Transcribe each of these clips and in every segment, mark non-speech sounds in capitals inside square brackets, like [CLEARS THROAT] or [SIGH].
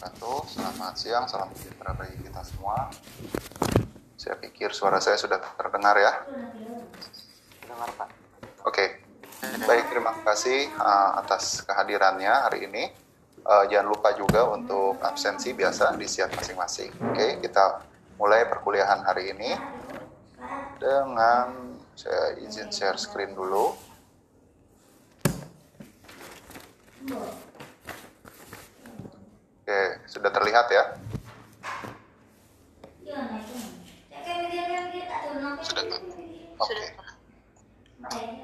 wabarakatuh. Selamat siang, salam sejahtera bagi kita semua. Saya pikir suara saya sudah terdengar ya. Dengar Pak. Oke, baik terima kasih uh, atas kehadirannya hari ini. Uh, jangan lupa juga untuk absensi biasa di siap masing-masing. Oke, kita mulai perkuliahan hari ini dengan saya izin share screen dulu. Oke, sudah terlihat ya? Sudah. Oke.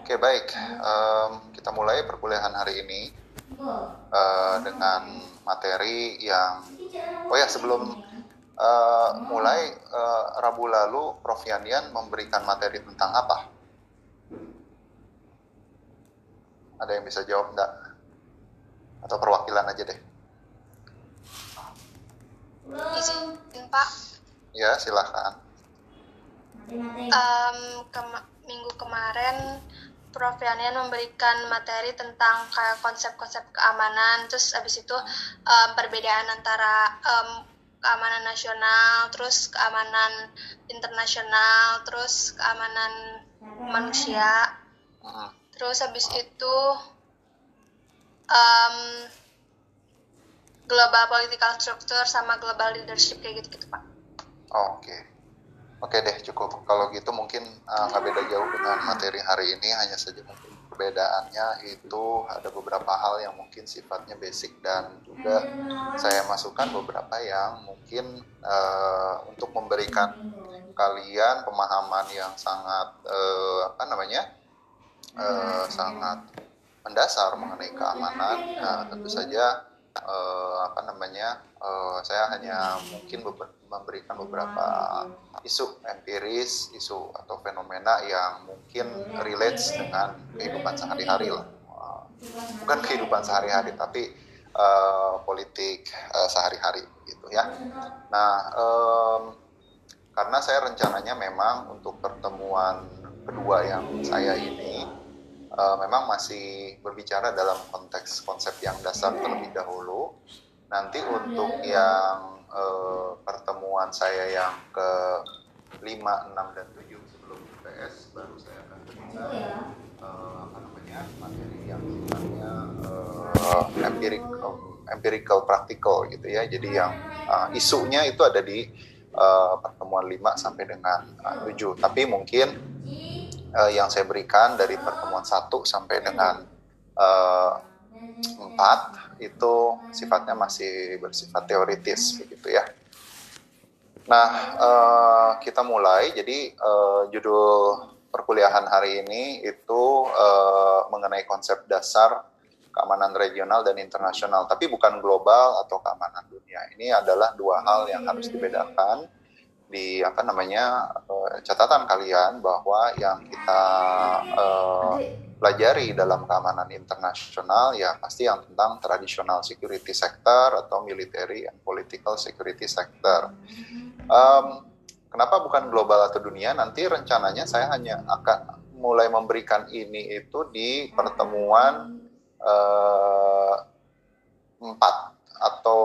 Oke baik, Em, kita mulai perkuliahan hari ini eh, dengan materi yang, oh ya sebelum eh, mulai eh, Rabu lalu Prof Yandian memberikan materi tentang apa? Ada yang bisa jawab enggak? Atau perwakilan aja deh? Izin Pak, Ya silahkan. Em, kema- minggu kemarin Prof. Yanian memberikan materi tentang kayak konsep-konsep keamanan, terus abis itu em, perbedaan antara em, keamanan nasional, terus keamanan internasional, terus keamanan manusia, Mm, terus habis itu em, global political structure sama global leadership kayak gitu-gitu Pak. Oke. Oke deh cukup. Kalau gitu mungkin uh, nggak beda jauh dengan materi hari ini, hanya saja mungkin perbedaannya itu ada beberapa hal yang mungkin sifatnya basic dan juga saya masukkan beberapa yang mungkin uh, untuk memberikan kalian pemahaman yang sangat uh, apa namanya uh, sangat mendasar mengenai keamanan. Nah, tentu saja eh, apa namanya eh, saya hanya mungkin beber- memberikan beberapa isu empiris, isu atau fenomena yang mungkin relates dengan kehidupan sehari-hari lah. Eh, Bukan kehidupan sehari-hari, tapi eh, politik eh, sehari-hari gitu ya. Nah, em, karena saya rencananya memang untuk pertemuan kedua yang saya ini eh, memang masih berbicara dalam konteks konsep yang dasar terlebih dahulu. Nanti untuk yang eh, pertemuan saya yang ke 5, 6, dan 7 sebelum UTS baru saya akan berbicara eh, apa namanya materi yang sifatnya eh, empirical, empirical practical gitu ya. Jadi yang eh, isunya itu ada di eh, pertemuan 5 sampai dengan eh, 7. Tapi mungkin eh, yang saya berikan dari pertemuan 1 sampai dengan eh, 4 itu sifatnya masih bersifat teoritis begitu ya. Nah, eh, kita mulai. Jadi eh, judul perkuliahan hari ini itu eh, mengenai konsep dasar keamanan regional dan internasional, tapi bukan global atau keamanan dunia. Ini adalah dua hal yang harus dibedakan di apa namanya eh, catatan kalian bahwa yang kita eh, pelajari dalam keamanan internasional ya pasti yang tentang traditional security sector atau military and political security sector. Em, kenapa bukan global atau dunia? Nanti rencananya saya hanya akan mulai memberikan ini itu di pertemuan empat atau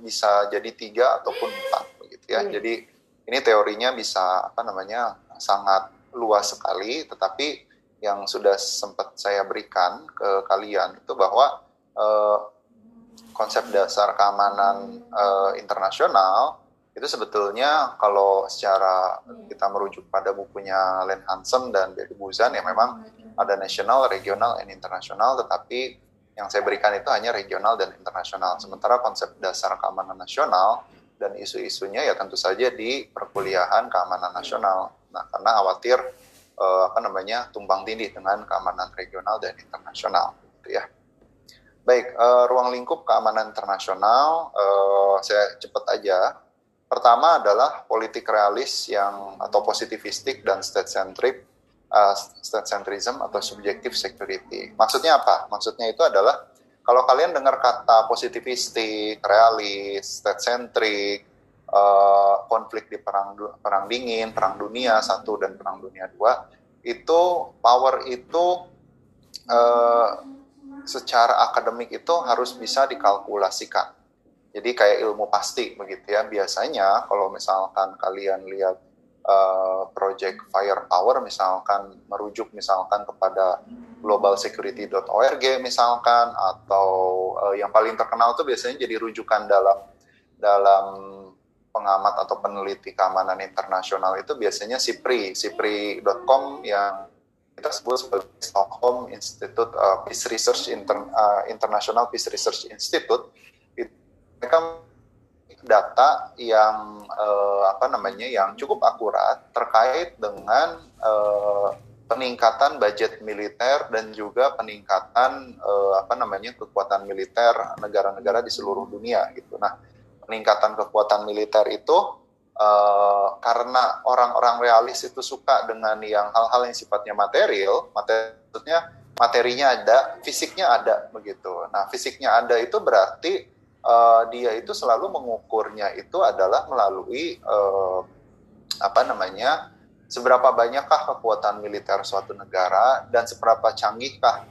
bisa jadi tiga ataupun empat begitu ya. Jadi ini teorinya bisa apa namanya sangat luas sekali, tetapi yang sudah sempat saya berikan ke kalian itu bahwa eh, konsep dasar keamanan eh, internasional itu sebetulnya kalau secara kita merujuk pada bukunya Len Hansen dan Barry Buzan ya memang ada nasional, regional, and internasional, tetapi yang saya berikan itu hanya regional dan internasional. Sementara konsep dasar keamanan nasional dan isu-isunya ya tentu saja di perkuliahan keamanan nasional. Nah, karena khawatir eh, apa namanya tumpang tindih dengan keamanan regional dan internasional, gitu ya. Baik, eh, ruang lingkup keamanan internasional, eh, saya cepat aja. Pertama adalah politik realis yang atau positivistik dan state centric, uh, state centrism atau subjective security. Maksudnya apa? Maksudnya itu adalah kalau kalian dengar kata positivistik, realis, state centric, uh, konflik di perang perang dingin, perang dunia satu dan perang dunia dua, itu power itu uh, secara akademik itu harus bisa dikalkulasikan Jadi kayak ilmu pasti begitu ya. Biasanya kalau misalkan kalian lihat uh, project firepower misalkan merujuk misalkan kepada globalsecurity.org misalkan atau uh, yang paling terkenal tuh biasanya jadi rujukan dalam dalam pengamat atau peneliti keamanan internasional itu biasanya SIPRI, SIPRI.com yang kita sebut sebagai Stockholm Institute uh, Peace Research Inter, uh, International Peace Research Institute. Itu mereka data yang uh, apa namanya yang cukup akurat terkait dengan uh, peningkatan budget militer dan juga peningkatan uh, apa namanya kekuatan militer negara-negara di seluruh dunia gitu. Nah, peningkatan kekuatan militer itu uh, karena orang-orang realis itu suka dengan yang hal-hal yang sifatnya material, maksudnya materinya ada, fisiknya ada begitu. Nah, fisiknya ada itu berarti uh, dia itu selalu mengukurnya itu adalah melalui uh, apa namanya seberapa banyakkah kekuatan militer suatu negara dan seberapa canggihkah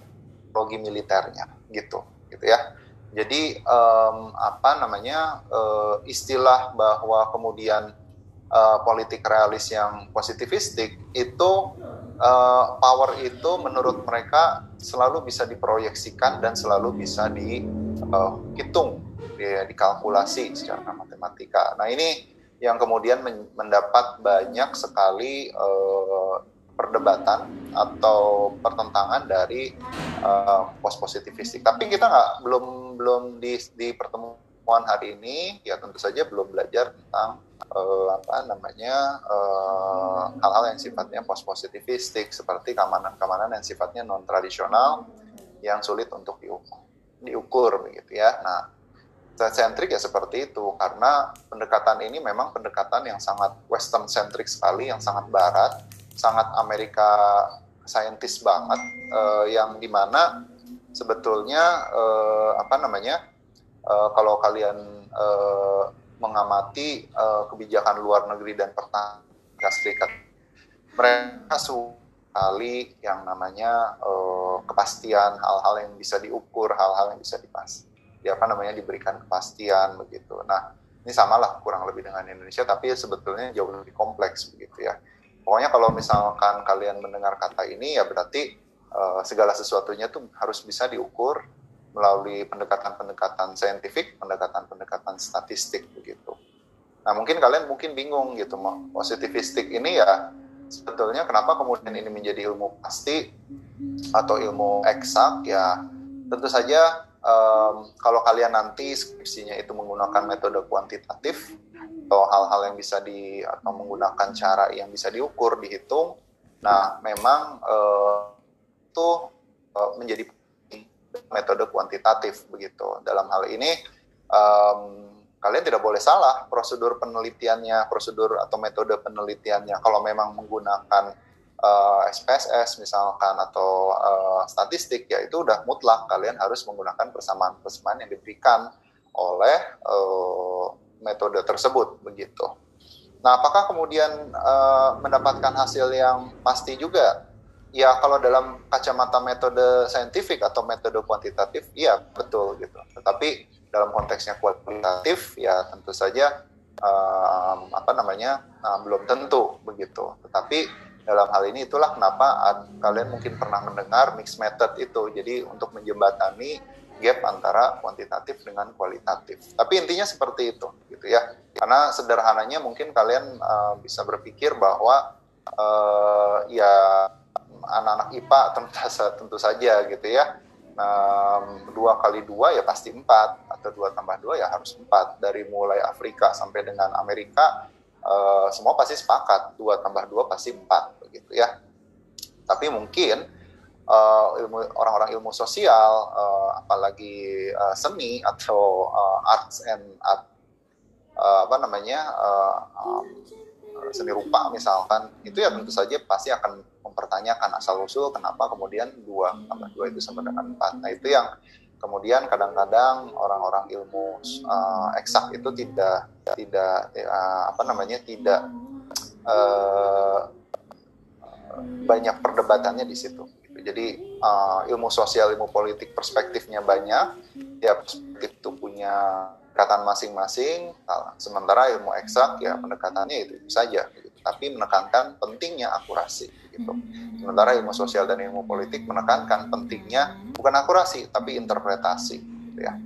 teknologi militernya gitu gitu ya. Jadi um, apa namanya uh, istilah bahwa kemudian uh, politik realis yang positivistik itu uh, power itu menurut mereka selalu bisa diproyeksikan dan selalu bisa dihitung ya, dikalkulasi secara matematika. Nah ini yang kemudian mendapat banyak sekali uh, perdebatan atau pertentangan dari uh, post positivistik. Tapi kita nggak belum belum di, di pertemuan hari ini ya tentu saja belum belajar tentang uh, apa namanya hal-hal uh, yang sifatnya post positivistik seperti keamanan-keamanan yang sifatnya non tradisional yang sulit untuk diukur, diukur begitu ya. Nah sentrik ya seperti itu. Karena pendekatan ini memang pendekatan yang sangat western centric sekali yang sangat barat sangat Amerika saintis banget uh, yang di mana sebetulnya uh, apa namanya uh, kalau kalian uh, mengamati uh, kebijakan luar negeri dan pertahanan Serikat mereka sekali yang namanya uh, kepastian hal-hal yang bisa diukur hal-hal yang bisa dipas ya apa namanya diberikan kepastian begitu. Nah ini samalah kurang lebih dengan Indonesia tapi sebetulnya jauh lebih kompleks begitu ya. Pokoknya kalau misalkan kalian mendengar kata ini ya berarti uh, segala sesuatunya tuh harus bisa diukur melalui pendekatan-pendekatan saintifik, pendekatan-pendekatan statistik begitu. Nah mungkin kalian mungkin bingung gitu, positivistik ini ya sebetulnya kenapa kemudian ini menjadi ilmu pasti atau ilmu eksak ya tentu saja um, kalau kalian nanti skripsinya itu menggunakan metode kuantitatif atau hal-hal yang bisa di atau menggunakan cara yang bisa diukur dihitung nah memang uh, itu uh, menjadi metode kuantitatif begitu. Dalam hal ini um, kalian tidak boleh salah prosedur penelitiannya prosedur atau metode penelitiannya. Kalau memang menggunakan uh, eh, SPSS misalkan atau uh, statistik ya itu udah mutlak kalian harus menggunakan persamaan-persamaan yang diberikan oleh uh, metode tersebut begitu. Nah, apakah kemudian uh, mendapatkan hasil yang pasti juga? Ya, kalau dalam kacamata metode saintifik atau metode kuantitatif, iya betul gitu. Tetapi dalam konteksnya kualitatif, ya tentu saja um, apa namanya uh, belum tentu begitu. Tetapi dalam hal ini itulah kenapa kalian mungkin pernah mendengar mixed method itu. Jadi untuk menjembatani gap antara kuantitatif dengan kualitatif. Tapi intinya seperti itu, gitu ya. Karena sederhananya mungkin kalian uh, bisa berpikir bahwa uh, ya anak-anak IPA tentu, tentu saja gitu ya. Um, dua kali dua ya pasti empat atau dua tambah dua ya harus empat dari mulai Afrika sampai dengan Amerika uh, semua pasti sepakat dua tambah dua pasti empat begitu ya. Tapi mungkin uh, ilmu orang-orang ilmu sosial, uh, apalagi uh, seni atau uh, arts and art, uh, apa namanya uh, um, seni rupa misalkan, itu ya tentu saja pasti akan mempertanyakan asal usul kenapa kemudian dua tambah dua itu sama dengan empat. Nah itu yang kemudian kadang-kadang orang-orang ilmu uh, eksak itu tidak tidak uh, apa namanya tidak uh, banyak perdebatannya di situ. Jadi uh, ilmu sosial, ilmu politik perspektifnya banyak, ya perspektif itu punya pendekatan masing-masing. Sementara ilmu eksak ya pendekatannya itu, itu saja, gitu. tapi menekankan pentingnya akurasi. Gitu. Sementara ilmu sosial dan ilmu politik menekankan pentingnya bukan akurasi tapi interpretasi. Gitu ya.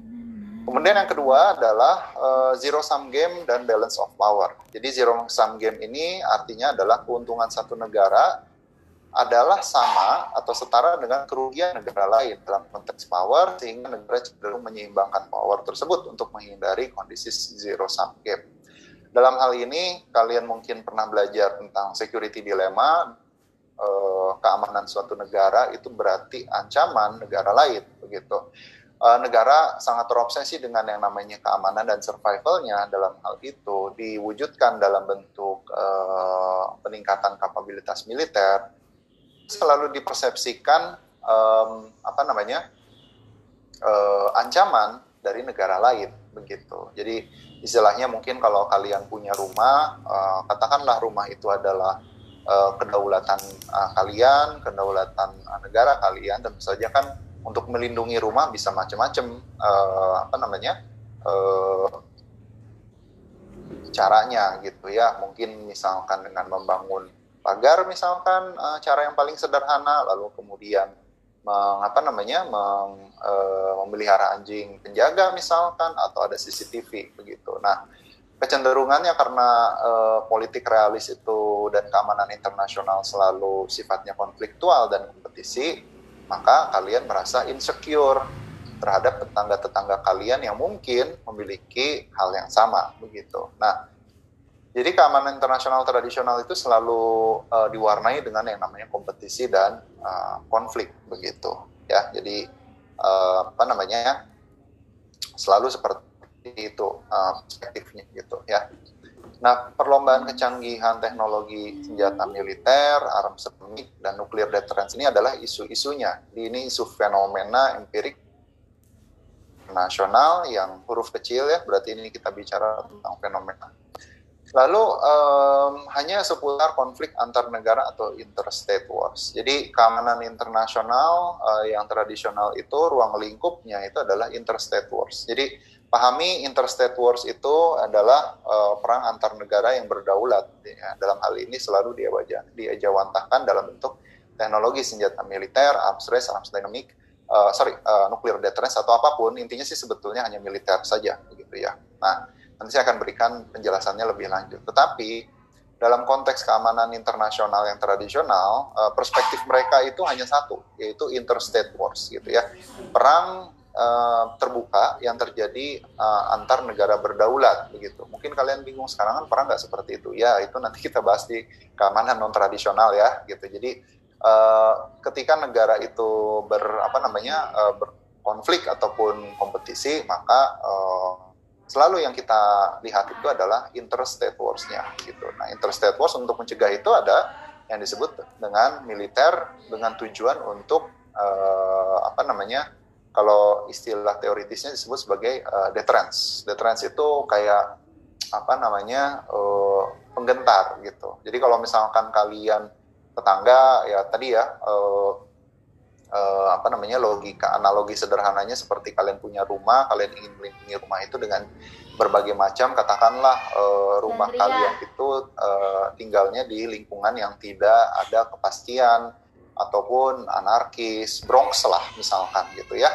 Kemudian yang kedua adalah uh, zero sum game dan balance of power. Jadi zero sum game ini artinya adalah keuntungan satu negara adalah sama atau setara dengan kerugian negara lain dalam konteks power sehingga negara cenderung menyeimbangkan power tersebut untuk menghindari kondisi zero sum game. Dalam hal ini kalian mungkin pernah belajar tentang security dilemma eh, keamanan suatu negara itu berarti ancaman negara lain begitu. Eh, negara sangat terobsesi dengan yang namanya keamanan dan survivalnya dalam hal itu diwujudkan dalam bentuk eh, peningkatan kapabilitas militer selalu dipersepsikan um, apa namanya uh, ancaman dari negara lain begitu. Jadi istilahnya mungkin kalau kalian punya rumah, uh, katakanlah rumah itu adalah uh, kedaulatan uh, kalian, kedaulatan uh, negara kalian, tentu saja kan untuk melindungi rumah bisa macam-macam uh, apa namanya uh, caranya gitu ya. Mungkin misalkan dengan membangun pagar misalkan uh, cara yang paling sederhana lalu kemudian mengapa namanya meng, uh, memelihara anjing penjaga misalkan atau ada CCTV begitu. Nah, kecenderungannya karena uh, politik realis itu dan keamanan internasional selalu sifatnya konfliktual dan kompetisi, maka kalian merasa insecure terhadap tetangga-tetangga kalian yang mungkin memiliki hal yang sama begitu. Nah, jadi keamanan internasional tradisional itu selalu uh, diwarnai dengan yang namanya kompetisi dan uh, konflik begitu ya. Jadi uh, apa namanya selalu seperti itu uh, perspektifnya gitu ya. Nah, perlombaan kecanggihan teknologi senjata militer, semik, dan nuklir deterrence ini adalah isu-isunya. Ini isu fenomena empirik nasional yang huruf kecil ya, berarti ini kita bicara tentang fenomena Lalu um, hanya seputar konflik antar negara atau interstate wars. Jadi keamanan internasional uh, yang tradisional itu ruang lingkupnya itu adalah interstate wars. Jadi pahami interstate wars itu adalah uh, perang antar negara yang berdaulat. Ya. Dalam hal ini selalu diajawantahkan dalam bentuk teknologi senjata militer, arms race, arms dynamic, uh, sorry, uh, nuclear deterrence atau apa pun. Intinya sih sebetulnya hanya militer saja, begitu ya. Nah Nanti saya akan berikan penjelasannya lebih lanjut. Tetapi dalam konteks keamanan internasional yang tradisional, eh, perspektif mereka itu hanya satu, yaitu interstate wars gitu ya. Perang uh, terbuka yang terjadi uh, antar negara berdaulat begitu. Mungkin kalian bingung sekarang kan perang nggak seperti itu. Ya, itu nanti kita bahas di keamanan non tradisional ya gitu. Jadi uh, ketika negara itu ber apa namanya uh, berkonflik ataupun kompetisi, maka uh, selalu yang kita lihat itu adalah interstate wars-nya gitu. Nah, interstate wars untuk mencegah itu ada yang disebut dengan militer dengan tujuan untuk uh, apa namanya? Kalau istilah teoritisnya disebut sebagai uh, deterrence. Deterrence itu kayak apa namanya? Uh, penggentar gitu. Jadi kalau misalkan kalian tetangga ya tadi ya uh, uh, apa namanya logika analogi sederhananya seperti kalian punya rumah kalian ingin melindungi rumah itu dengan berbagai macam katakanlah uh, rumah Andrea. kalian itu uh, tinggalnya di lingkungan yang tidak ada kepastian ataupun anarkis Bronx lah misalkan gitu ya.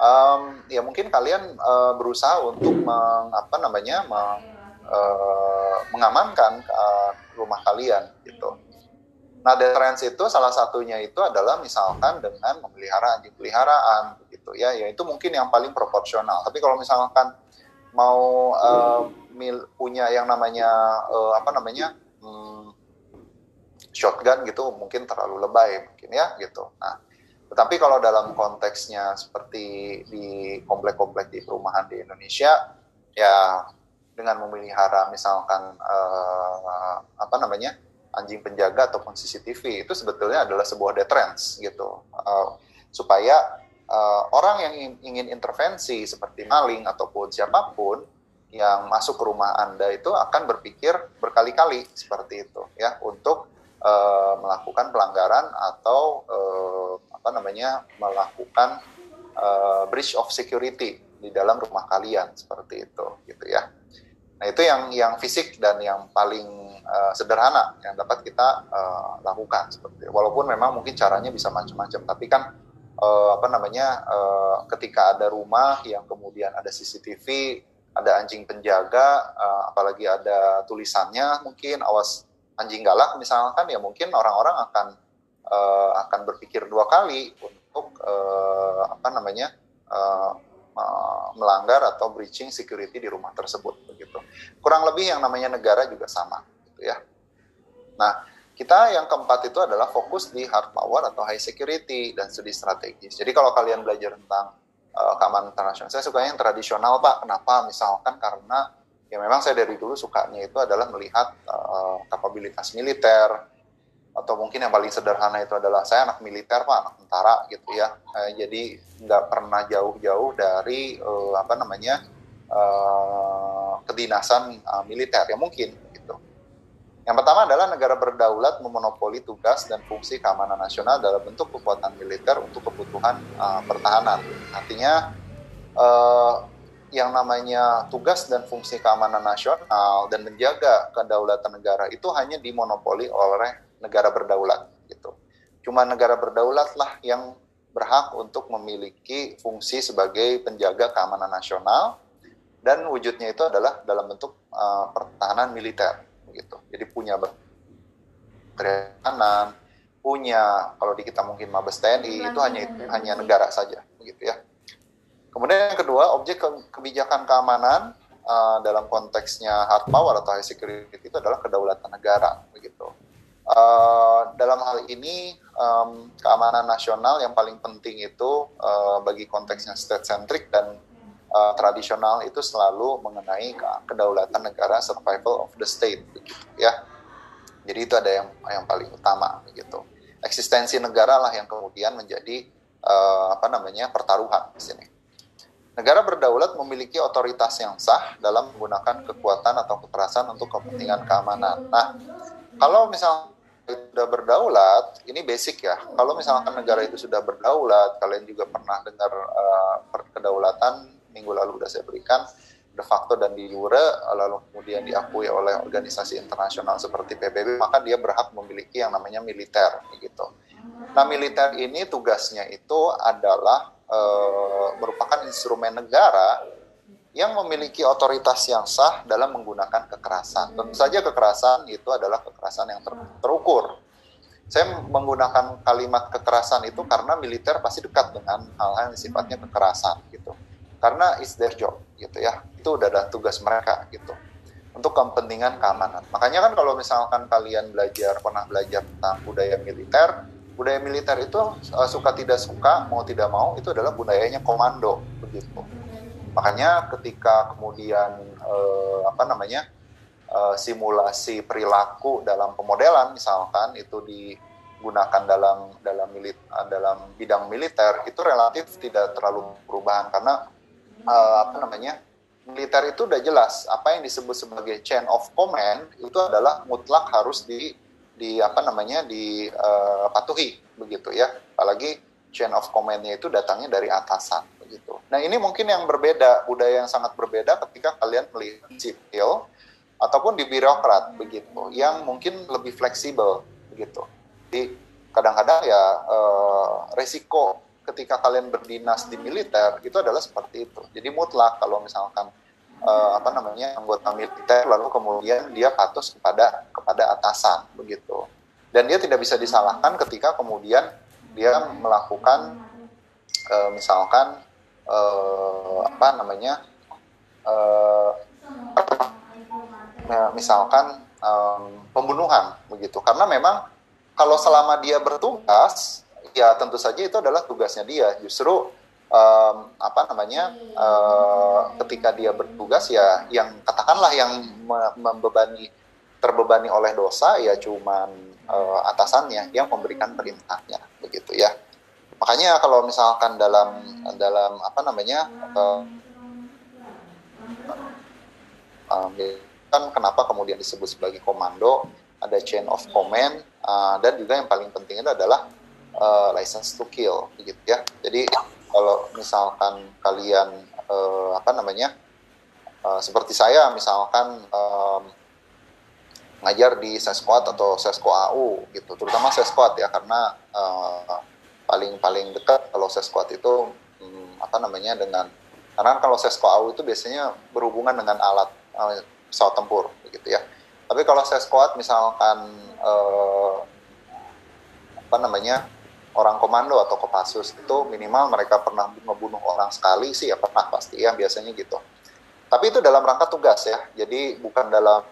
Um, ya mungkin kalian uh, berusaha untuk meng, apa namanya meng, uh, mengamankan uh, rumah kalian gitu. Nah, deterrence itu salah satunya itu adalah misalkan dengan memelihara anjing peliharaan gitu ya, yaitu mungkin yang paling proporsional. Tapi kalau misalkan mau uh, mil, punya yang namanya uh, apa namanya shotgun gitu mungkin terlalu lebay mungkin ya gitu. Nah, tetapi kalau dalam konteksnya seperti di komplek-komplek di perumahan di Indonesia ya dengan memelihara misalkan uh, apa namanya anjing penjaga ataupun CCTV itu sebetulnya adalah sebuah deterrence gitu uh, supaya uh, orang yang ingin intervensi seperti maling ataupun siapa pun yang masuk ke rumah anda itu akan berpikir berkali-kali seperti itu ya untuk uh, melakukan pelanggaran atau uh, apa namanya melakukan uh, breach of security di dalam rumah kalian seperti itu gitu ya. Nah itu yang yang fisik dan yang paling uh, sederhana yang dapat kita uh, lakukan seperti itu. walaupun memang mungkin caranya bisa macam-macam tapi kan uh, apa namanya uh, ketika ada rumah yang kemudian ada CCTV ada anjing penjaga apalagi ada tulisannya mungkin awas anjing galak misalkan ya mungkin orang-orang akan uh, akan berpikir dua kali untuk uh, apa namanya uh, melanggar atau breaching security di rumah tersebut begitu. Kurang lebih yang namanya negara juga sama gitu ya. Nah, kita yang keempat itu adalah fokus di hard power atau high security dan studi strategis. Jadi kalau kalian belajar tentang uh, keamanan internasional, saya sukanya yang tradisional Pak. Kenapa? Misalkan karena ya memang saya dari dulu sukanya itu adalah melihat uh, kapabilitas militer, atau mungkin yang paling sederhana itu adalah saya anak militer pak anak tentara gitu ya. Eh, jadi nggak pernah jauh-jauh dari eh, apa namanya eh, kedinasan eh, militer ya mungkin gitu. Yang pertama adalah negara berdaulat memonopoli tugas dan fungsi keamanan nasional dalam bentuk kekuatan militer untuk kebutuhan eh, pertahanan. Artinya eh, yang namanya tugas dan fungsi keamanan nasional dan menjaga kedaulatan negara itu hanya dimonopoli oleh negara berdaulat gitu. Cuma negara berdaulat lah yang berhak untuk memiliki fungsi sebagai penjaga keamanan nasional dan wujudnya itu adalah dalam bentuk uh, pertahanan militer gitu. Jadi punya pertahanan, punya kalau di kita mungkin Mabes TNI itu hanya hanya negara saja begitu ya. Kemudian yang kedua, objek kebijakan keamanan uh, dalam konteksnya hard power atau high security itu adalah kedaulatan negara begitu. Uh, dalam hal ini um, keamanan nasional yang paling penting itu uh, bagi konteksnya state centric dan uh, tradisional itu selalu mengenai kedaulatan negara survival of the state begitu ya. Jadi itu ada yang yang paling utama begitu. Eksistensi negara lah yang kemudian menjadi uh, apa namanya pertaruhan di sini negara berdaulat memiliki otoritas yang sah dalam menggunakan kekuatan atau kekerasan untuk kepentingan keamanan nah kalau misal sudah berdaulat, ini basic ya. Kalau misalkan negara itu sudah berdaulat, kalian juga pernah dengar uh, kedaulatan minggu lalu sudah saya berikan de facto dan di jure, lalu kemudian diakui oleh organisasi internasional seperti PBB, maka dia berhak memiliki yang namanya militer, begitu. Nah, militer ini tugasnya itu adalah uh, merupakan instrumen negara yang memiliki otoritas yang sah dalam menggunakan kekerasan. Tentu saja kekerasan itu adalah kekerasan yang ter terukur. Saya menggunakan kalimat kekerasan itu karena militer pasti dekat dengan hal-hal yang sifatnya kekerasan gitu. Karena it's their job gitu ya. Itu udah ada tugas mereka gitu. Untuk kepentingan keamanan. Makanya kan kalau misalkan kalian belajar pernah belajar tentang budaya militer, budaya militer itu uh, suka tidak suka, mau tidak mau itu adalah budayanya komando begitu. Makanya ketika kemudian eh, apa namanya eh, simulasi perilaku dalam pemodelan misalkan itu digunakan dalam dalam milit dalam bidang militer itu relatif tidak terlalu perubahan. Karena eh, apa namanya militer itu udah jelas apa yang disebut sebagai chain of command itu adalah mutlak harus di di apa namanya dipatuhi uh, begitu ya apalagi chain of command-nya itu datangnya dari atasan gitu. Nah ini mungkin yang berbeda, budaya yang sangat berbeda ketika kalian melihat sipil ataupun di birokrat begitu, yang mungkin lebih fleksibel begitu. Jadi kadang-kadang ya eh, resiko ketika kalian berdinas di militer itu adalah seperti itu. Jadi mutlak kalau misalkan eh, apa namanya anggota militer lalu kemudian dia patuh kepada kepada atasan begitu. Dan dia tidak bisa disalahkan ketika kemudian dia melakukan eh, misalkan uh, apa namanya uh, misalkan um, pembunuhan begitu karena memang kalau selama dia bertugas ya tentu saja itu adalah tugasnya dia justru um, apa namanya uh, ketika dia bertugas ya yang katakanlah yang membebani terbebani oleh dosa ya cuman uh, atasannya yang memberikan perintahnya begitu ya. Makanya kalau misalkan dalam dalam apa namanya uh, kan kenapa kemudian disebut sebagai komando ada chain of command uh, dan juga yang paling penting itu adalah uh, license to kill gitu ya. Jadi kalau misalkan kalian uh, apa namanya uh, seperti saya misalkan um, ngajar di sesquad atau sesko AU gitu terutama sesquad ya karena uh, paling paling dekat kalau sesquad itu um, apa namanya dengan karena kalau sesko AU itu biasanya berhubungan dengan alat uh, pesawat tempur gitu ya. Tapi kalau sesquad misalkan uh, apa namanya orang komando atau kopassus itu minimal mereka pernah membunuh orang sekali sih ya pernah pasti ya biasanya gitu. Tapi itu dalam rangka tugas ya, jadi bukan dalam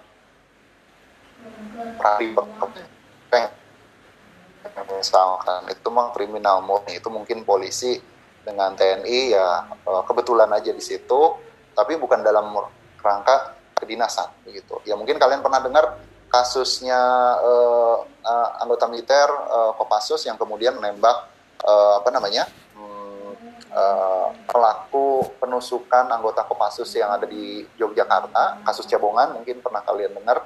misalkan itu mah kriminal murni itu mungkin polisi dengan TNI ya eh, kebetulan aja di situ, tapi bukan dalam rangka kedinasan begitu. Ya mungkin kalian pernah dengar kasusnya uh, uh, anggota militer uh, Kopassus yang kemudian menembak uh, apa namanya hmm, uh, pelaku penusukan anggota Kopassus yang ada di Yogyakarta kasus Cabongan mungkin pernah kalian dengar.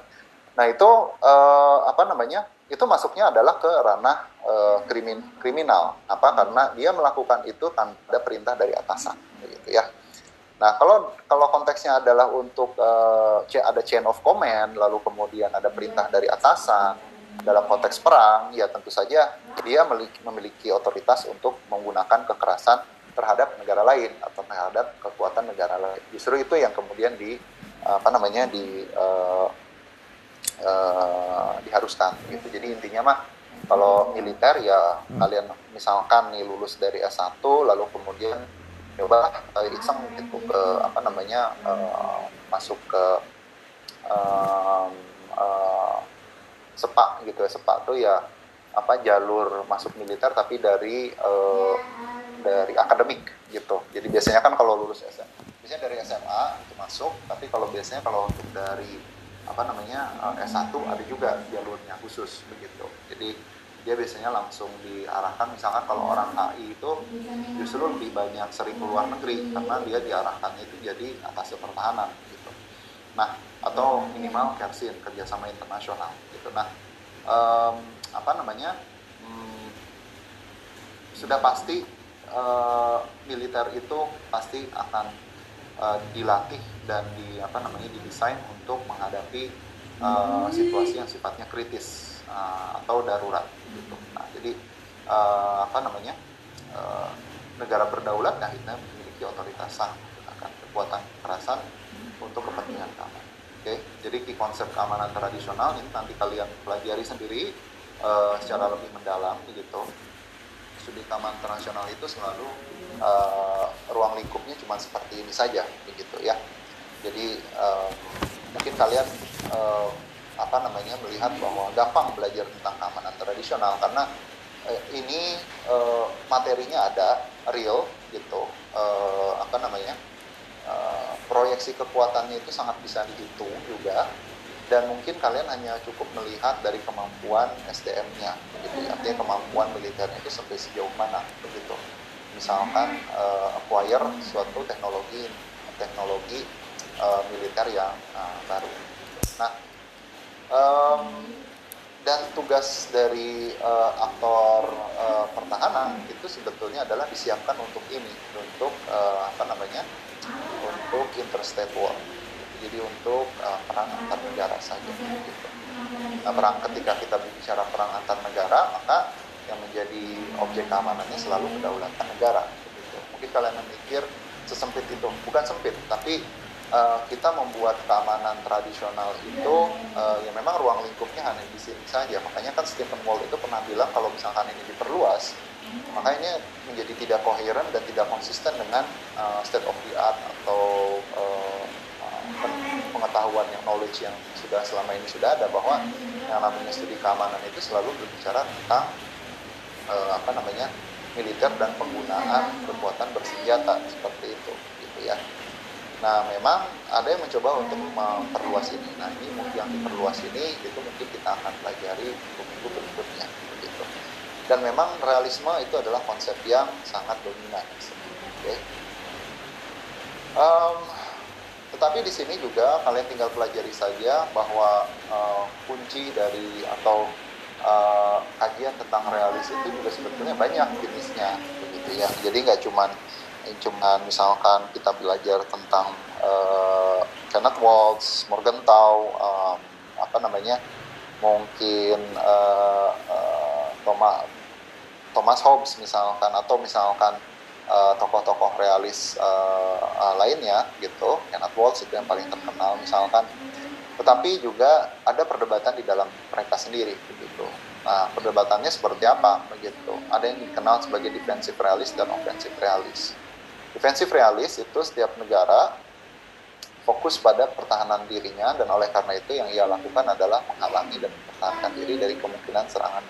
Nah itu uh, apa namanya itu masuknya adalah ke ranah uh, krimin kriminal. Apa? Karena dia melakukan itu tanpa ada perintah dari atasan begitu ya Nah, kalau kalau konteksnya adalah untuk uh, ada chain of command, lalu kemudian ada perintah dari atasan dalam konteks perang, ya tentu saja dia memiliki, memiliki otoritas untuk menggunakan kekerasan terhadap negara lain atau terhadap kekuatan negara lain. Justru itu yang kemudian di apa namanya di uh, uh, diharuskan gitu. Jadi intinya mah kalau militer ya kalian misalkan nih lulus dari S1 lalu kemudian coba uh, iseng gitu ke apa namanya uh, masuk ke um, uh, sepak gitu ya. Sepak tuh ya apa jalur masuk militer tapi dari uh, dari akademik gitu. Jadi biasanya kan kalau lulus SMA biasanya dari SMA itu masuk tapi kalau biasanya kalau untuk dari apa namanya uh, S1 ada juga jalurnya khusus begitu. Jadi dia biasanya langsung diarahkan. Misalkan kalau orang HI itu justru lebih banyak sering keluar negeri karena dia diarahkan itu jadi atas pertahanan gitu. Nah atau minimal kersin kerjasama internasional gitu. Nah um, apa namanya hmm, sudah pasti uh, militer itu pasti akan uh, dilatih dan di apa namanya didesain untuk menghadapi uh, situasi yang sifatnya kritis uh, atau darurat gitu. Nah, jadi uh, apa namanya uh, negara berdaulat nah itu memiliki otoritas sah menggunakan kekuatan kekerasan untuk kepentingan keamanan. Oke, okay? jadi di konsep keamanan tradisional ini nanti kalian pelajari sendiri uh, secara lebih mendalam gitu. Studi keamanan internasional itu selalu uh, ruang lingkupnya cuma seperti ini saja begitu ya. Jadi uh, mungkin kalian uh, apa namanya melihat bahwa gampang belajar tentang keamanan tradisional karena eh, ini eh, materinya ada real gitu. Eh, apa namanya eh, proyeksi kekuatannya itu sangat bisa dihitung juga. Dan mungkin kalian hanya cukup melihat dari kemampuan SDM-nya begitu ya. artinya kemampuan militernya itu sampai sejauh mana begitu. Misalkan uh, acquire suatu teknologi teknologi uh, militer yang uh, baru. Nah um, dan tugas dari uh, aktor uh, pertahanan itu sebetulnya adalah disiapkan untuk ini untuk uh, apa namanya untuk interstate war jadi untuk uh, perang antar negara saja gitu. nah, perang ketika kita bicara perang antar negara maka yang menjadi objek keamanannya selalu kedaulatan negara gitu. mungkin kalian memikir sesempit itu bukan sempit tapi uh, kita membuat keamanan tradisional itu uh, ya memang ruang lingkupnya hanya di sini saja. Makanya kan Stephen Wall itu pernah bilang kalau misalkan ini diperluas, maka ini menjadi tidak koheren dan tidak konsisten dengan uh, state of the art atau uh, pengetahuan yang knowledge yang sudah selama ini sudah ada bahwa yang namanya studi keamanan itu selalu berbicara tentang uh, apa namanya militer dan penggunaan kekuatan bersenjata seperti itu gitu ya. Nah, memang ada yang mencoba untuk memperluas ini. Nah, ini yang diperluas ini itu mungkin kita akan pelajari minggu-minggu berikutnya, begitu. Dan memang realisme itu adalah konsep yang sangat dominan. Oke. Okay. Um, tetapi di sini juga kalian tinggal pelajari saja bahwa uh, kunci dari atau uh, kajian tentang realis itu juga sebetulnya banyak jenisnya, begitu ya. Jadi nggak cuma cuma misalkan kita belajar tentang uh, Kenneth Waltz, Morgenthau, um, apa namanya, mungkin uh, uh, Thomas Thomas Hobbes misalkan atau misalkan tokoh-tokoh uh, realis uh, uh, lainnya gitu, Kenneth Waltz itu yang paling terkenal misalkan. Tetapi juga ada perdebatan di dalam mereka sendiri begitu. Nah, perdebatannya seperti apa begitu? Ada yang dikenal sebagai defensive realist dan offensive realist. Defensive realist itu setiap negara fokus pada pertahanan dirinya dan oleh karena itu yang ia lakukan adalah menghalangi dan mempertahankan diri dari kemungkinan serangan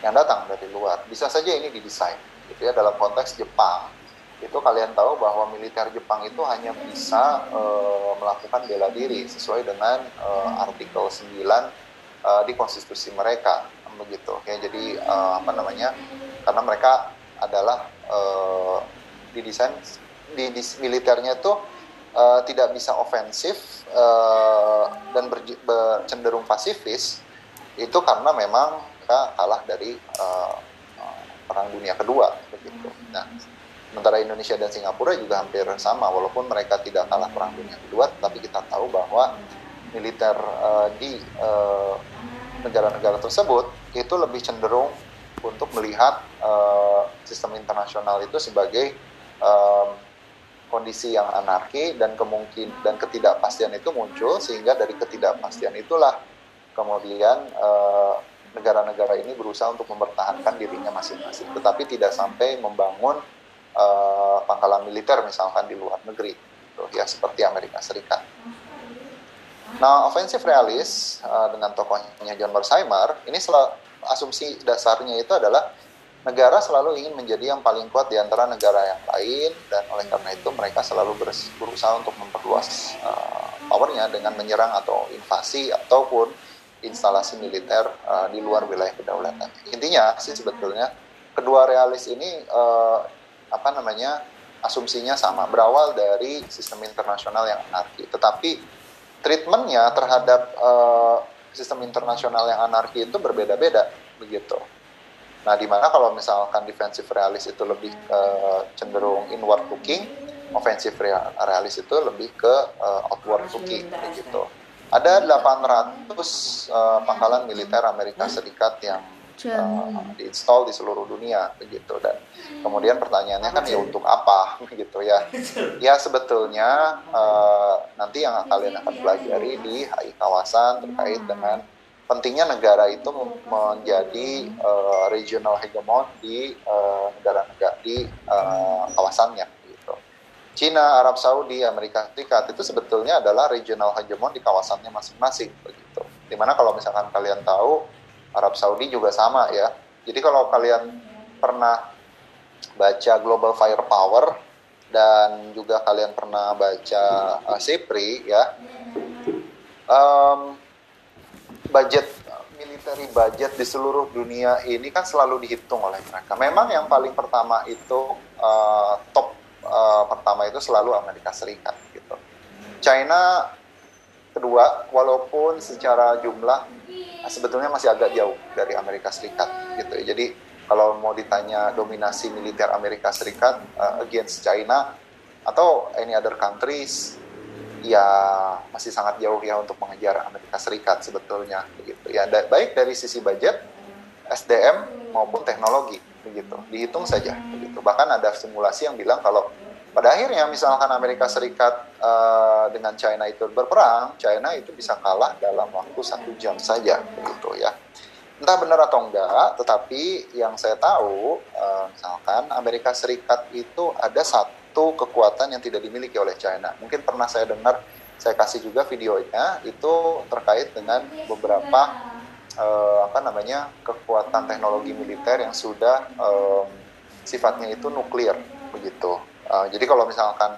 yang datang dari luar. Bisa saja ini didesain gitu ya dalam konteks Jepang. Itu kalian tahu bahwa militer Jepang itu hanya bisa e, melakukan bela diri sesuai dengan e, artikel 9 e, di konstitusi mereka begitu ya jadi uh, apa namanya karena mereka adalah uh, didesain di, di militernya itu uh, tidak bisa ofensif uh, dan ber, cenderung pasifis itu karena memang mereka kalah dari uh, perang dunia kedua begitu. Nah sementara Indonesia dan Singapura juga hampir sama walaupun mereka tidak kalah perang dunia kedua tapi kita tahu bahwa militer uh, di uh, negara-negara tersebut itu lebih cenderung untuk melihat uh, sistem internasional itu sebagai um, kondisi yang anarki dan kemungkin dan ketidakpastian itu muncul sehingga dari ketidakpastian itulah kemudian negara negara-negara ini berusaha untuk mempertahankan dirinya masing-masing tetapi tidak sampai membangun uh, pangkalan militer misalkan di luar negeri gitu, ya seperti Amerika Serikat. Nah, offensive realis uh, dengan tokohnya John Bersheimer, ini asumsi dasarnya itu adalah negara selalu ingin menjadi yang paling kuat di antara negara yang lain dan oleh karena itu mereka selalu berusaha untuk memperluas uh, powernya dengan menyerang atau invasi ataupun instalasi militer uh, di luar wilayah kedaulatan. Intinya sih sebetulnya kedua realis ini uh, apa namanya asumsinya sama berawal dari sistem internasional yang anarki, tetapi treatmentnya terhadap uh, sistem internasional yang anarki itu berbeda-beda begitu. Nah, di mana kalau misalkan defensive realis itu lebih uh, cenderung inward looking, offensive realis itu lebih ke uh, outward looking begitu. Ada 800 uh, pangkalan militer Amerika Serikat yang uh, diinstal di seluruh dunia begitu dan kemudian pertanyaannya kan ya untuk apa [LAUGHS] begitu ya. Ya sebetulnya uh, nanti yang kalian akan pelajari di HI kawasan terkait dengan pentingnya negara itu menjadi uh, regional hegemon di negara-negara uh, di uh, kawasannya gitu. Cina, Arab Saudi, Amerika Serikat itu sebetulnya adalah regional hegemon di kawasannya masing-masing begitu. Di mana kalau misalkan kalian tahu Arab Saudi juga sama ya. Jadi kalau kalian pernah baca Global Firepower dan juga kalian pernah baca uh, SEPRI ya, um, budget military budget di seluruh dunia ini kan selalu dihitung oleh mereka. Memang yang paling pertama itu uh, top uh, pertama itu selalu Amerika Serikat gitu. China kedua, walaupun secara jumlah sebetulnya masih agak jauh dari Amerika Serikat gitu ya. Jadi kalau mau ditanya dominasi militer Amerika Serikat uh, against China atau any other countries ya masih sangat jauh ya untuk mengejar Amerika Serikat sebetulnya begitu. Ya da baik dari sisi budget SDM maupun teknologi begitu. Dihitung saja begitu. Bahkan ada simulasi yang bilang kalau pada akhirnya misalkan Amerika Serikat uh, dengan China itu berperang, China itu bisa kalah dalam waktu satu jam saja, begitu ya. Entah benar atau enggak, tetapi yang saya tahu, uh, misalkan Amerika Serikat itu ada satu kekuatan yang tidak dimiliki oleh China. Mungkin pernah saya dengar, saya kasih juga videonya, itu terkait dengan beberapa uh, apa namanya kekuatan teknologi militer yang sudah um, sifatnya itu nuklir, begitu Uh, jadi kalau misalkan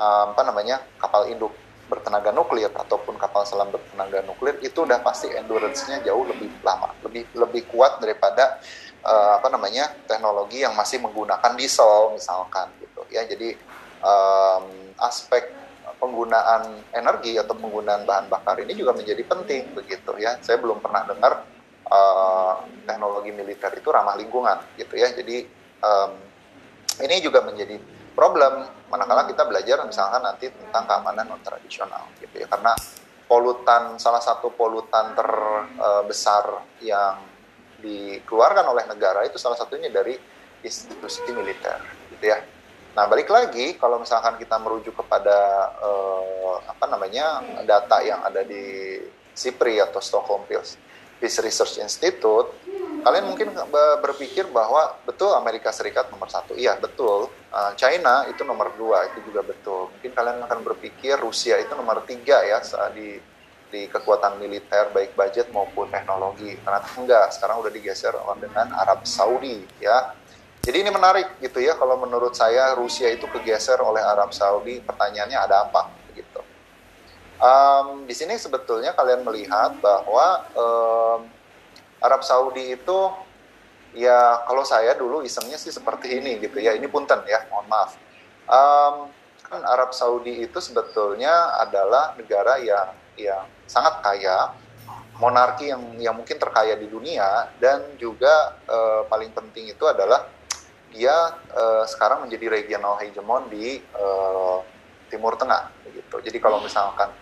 uh, apa namanya kapal induk bertenaga nuklir ataupun kapal selam bertenaga nuklir itu udah pasti endurance-nya jauh lebih lama, lebih lebih kuat daripada uh, apa namanya teknologi yang masih menggunakan diesel misalkan gitu ya. Jadi um, aspek penggunaan energi atau penggunaan bahan bakar ini juga menjadi penting begitu ya. Saya belum pernah dengar uh, teknologi militer itu ramah lingkungan gitu ya. Jadi um, ini juga menjadi problem manakala kita belajar misalkan nanti tentang keamanan non tradisional gitu ya karena polutan salah satu polutan terbesar yang dikeluarkan oleh negara itu salah satunya dari institusi militer gitu ya Nah, balik lagi kalau misalkan kita merujuk kepada uh, apa namanya data yang ada di SIPRI atau Stockholm Peace Research Institute, kalian mungkin berpikir bahwa betul Amerika Serikat nomor satu, iya betul. Uh, China itu nomor dua, itu juga betul. Mungkin kalian akan berpikir Rusia itu nomor tiga ya di di kekuatan militer baik budget maupun teknologi. Ternyata enggak, sekarang udah digeser dengan Arab Saudi ya jadi ini menarik gitu ya kalau menurut saya Rusia itu kegeser oleh Arab Saudi. Pertanyaannya ada apa gitu. Um, di sini sebetulnya kalian melihat bahwa um, Arab Saudi itu ya kalau saya dulu isengnya sih seperti ini gitu ya. Ini punten ya, mohon maaf. Um, kan Arab Saudi itu sebetulnya adalah negara yang yang sangat kaya, monarki yang yang mungkin terkaya di dunia dan juga uh, paling penting itu adalah dia uh, sekarang menjadi regional hegemon di uh, Timur Tengah begitu. Jadi kalau misalkan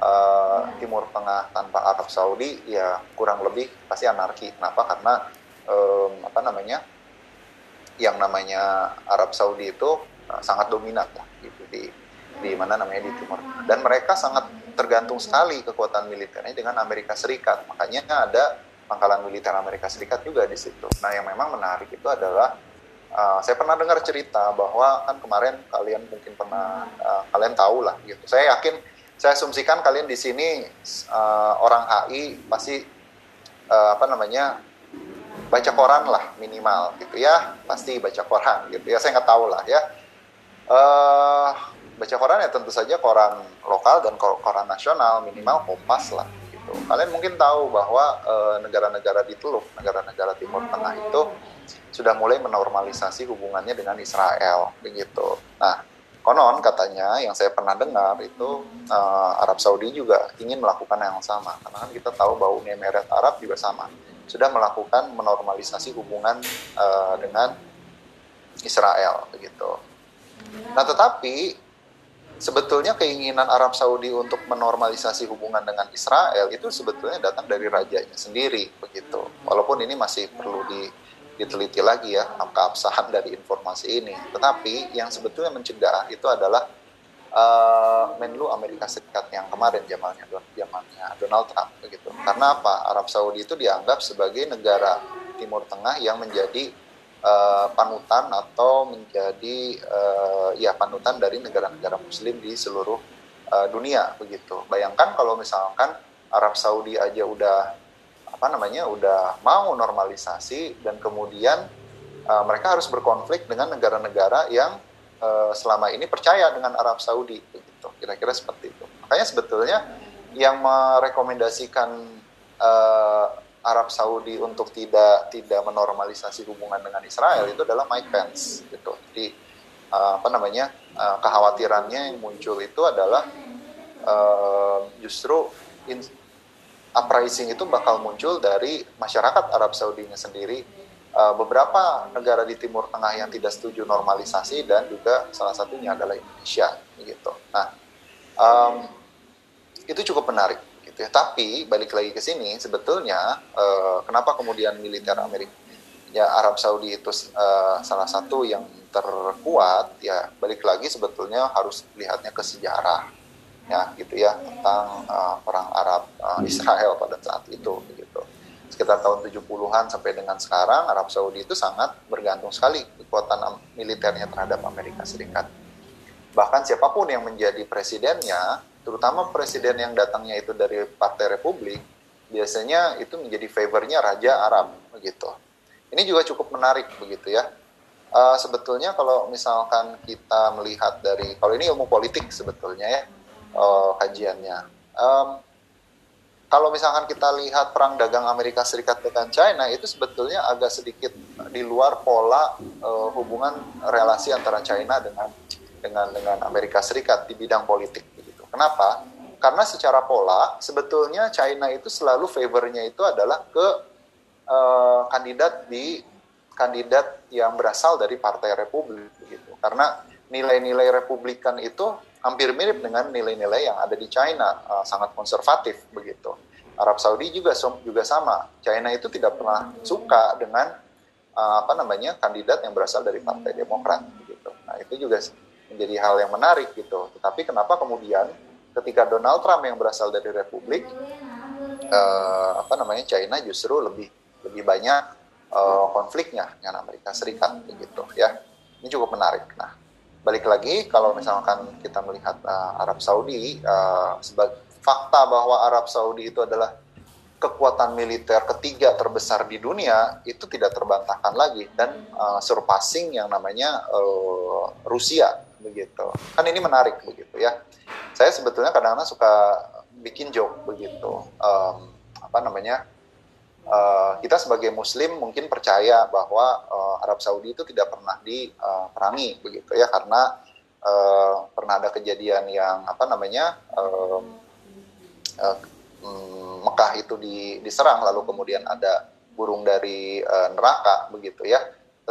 uh, Timur Tengah tanpa Arab Saudi ya kurang lebih pasti anarki. Kenapa? Karena um, apa namanya? Yang namanya Arab Saudi itu uh, sangat dominan lah gitu di di mana namanya di Timur Tengah. Dan mereka sangat tergantung sekali kekuatan militernya dengan Amerika Serikat. Makanya ada pangkalan militer Amerika Serikat juga di situ. Nah, yang memang menarik itu adalah uh, saya pernah dengar cerita bahwa kan kemarin kalian mungkin pernah uh, kalian tahu lah gitu. Saya yakin saya asumsikan kalian di sini uh, orang HI pasti uh, apa namanya baca koran lah minimal gitu ya pasti baca koran gitu ya saya nggak tahu lah ya uh, baca koran ya tentu saja koran lokal dan koran nasional minimal kompas lah gitu kalian mungkin tahu bahwa negara-negara uh, di Teluk negara-negara Timur Tengah itu sudah mulai menormalisasi hubungannya dengan Israel begitu. Nah, konon katanya yang saya pernah dengar itu uh, Arab Saudi juga ingin melakukan yang sama karena kan kita tahu bahwa Uni Emirat Arab juga sama sudah melakukan menormalisasi hubungan uh, dengan Israel begitu. Nah, tetapi sebetulnya keinginan Arab Saudi untuk menormalisasi hubungan dengan Israel itu sebetulnya datang dari rajanya sendiri begitu. Walaupun ini masih perlu di diteliti lagi ya keabsahan dari informasi ini. Tetapi yang sebetulnya mencegah itu adalah uh, Menlu Amerika Serikat yang kemarin zamannya zamannya Donald Trump begitu. Karena apa? Arab Saudi itu dianggap sebagai negara Timur Tengah yang menjadi uh, panutan atau menjadi uh, ya panutan dari negara-negara Muslim di seluruh uh, dunia begitu. Bayangkan kalau misalkan Arab Saudi aja udah apa namanya udah mau normalisasi dan kemudian uh, mereka harus berkonflik dengan negara-negara yang uh, selama ini percaya dengan Arab Saudi begitu kira-kira seperti itu makanya sebetulnya yang merekomendasikan Arab Saudi untuk tidak tidak menormalisasi hubungan dengan Israel itu adalah Mike Pence gitu. Jadi uh, apa namanya uh, kekhawatirannya yang muncul itu adalah uh, justru in, uprising itu bakal muncul dari masyarakat Arab Saudi-nya sendiri. Uh, beberapa negara di Timur Tengah yang tidak setuju normalisasi dan juga salah satunya adalah Indonesia gitu. Nah, um, itu cukup menarik gitu ya. Tapi balik lagi ke sini sebetulnya uh, kenapa kemudian militer Amerika ya Arab Saudi itu uh, salah satu yang terkuat ya balik lagi sebetulnya harus lihatnya ke sejarah ya gitu ya tentang uh, perang Arab uh, Israel pada saat itu begitu. Sekitar tahun 70-an sampai dengan sekarang Arab Saudi itu sangat bergantung sekali kekuatan militernya terhadap Amerika Serikat. Bahkan siapa pun yang menjadi presidennya, terutama presiden yang datangnya itu dari Partai Republik, biasanya itu menjadi favornya Raja Arab begitu. Ini juga cukup menarik begitu ya. Uh, sebetulnya kalau misalkan kita melihat dari kalau ini ilmu politik sebetulnya ya uh, kajiannya. Um, kalau misalkan kita lihat perang dagang Amerika Serikat dengan China itu sebetulnya agak sedikit di luar pola uh, hubungan relasi antara China dengan dengan dengan Amerika Serikat di bidang politik. Kenapa? Karena secara pola sebetulnya China itu selalu favornya itu adalah ke uh, kandidat di kandidat yang berasal dari Partai Republik begitu. Karena nilai-nilai republikan itu hampir mirip dengan nilai-nilai yang ada di China, uh, sangat konservatif begitu. Arab Saudi juga juga sama. China itu tidak pernah suka dengan uh, apa namanya kandidat yang berasal dari Partai Demokrat gitu. Nah, itu juga menjadi hal yang menarik gitu. Tetapi kenapa kemudian ketika Donald Trump yang berasal dari Republik uh, apa namanya China justru lebih lebih banyak uh, konfliknya dengan Amerika Serikat begitu ya. Ini cukup menarik. Nah, balik lagi kalau misalkan kita melihat uh, Arab Saudi uh, sebagai fakta bahwa Arab Saudi itu adalah kekuatan militer ketiga terbesar di dunia itu tidak terbantahkan lagi dan uh, surpassing yang namanya uh, Rusia begitu. Kan ini menarik begitu ya. Saya sebetulnya kadang-kadang suka bikin joke begitu. Um, apa namanya uh, kita sebagai Muslim mungkin percaya bahwa uh, Arab Saudi itu tidak pernah diperangi begitu ya karena uh, pernah ada kejadian yang apa namanya um, uh, Mekah itu diserang lalu kemudian ada burung dari uh, neraka begitu ya.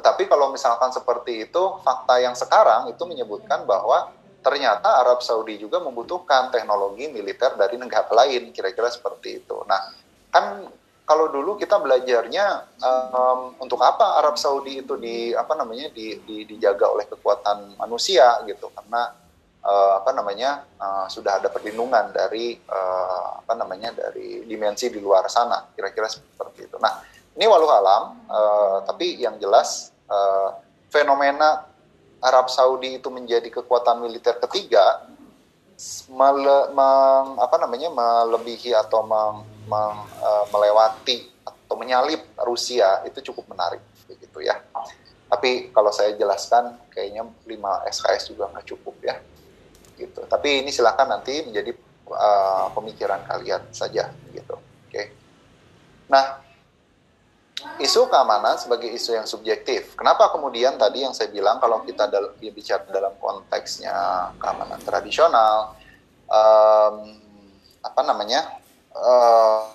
Tetapi kalau misalkan seperti itu, fakta yang sekarang itu menyebutkan bahwa ternyata Arab Saudi juga membutuhkan teknologi militer dari negara lain, kira-kira seperti itu. Nah, kan kalau dulu kita belajarnya um, untuk apa Arab Saudi itu di apa namanya di, di, dijaga oleh kekuatan manusia gitu, karena uh, apa namanya uh, sudah ada perlindungan dari uh, apa namanya dari dimensi di luar sana kira-kira seperti itu. Nah ini walau alam uh, tapi yang jelas uh, fenomena Arab Saudi itu menjadi kekuatan militer ketiga mele, meng, apa namanya melebihi atau meng, meng, uh, melewati atau menyalip Rusia itu cukup menarik begitu ya. Tapi kalau saya jelaskan kayaknya 5 SKS juga nggak cukup ya gitu. Tapi ini silahkan nanti menjadi uh, pemikiran kalian saja gitu. Oke. Okay. Nah, isu keamanan sebagai isu yang subjektif. Kenapa kemudian tadi yang saya bilang kalau kita dal bicara dalam konteksnya keamanan tradisional, um, apa namanya? Uh,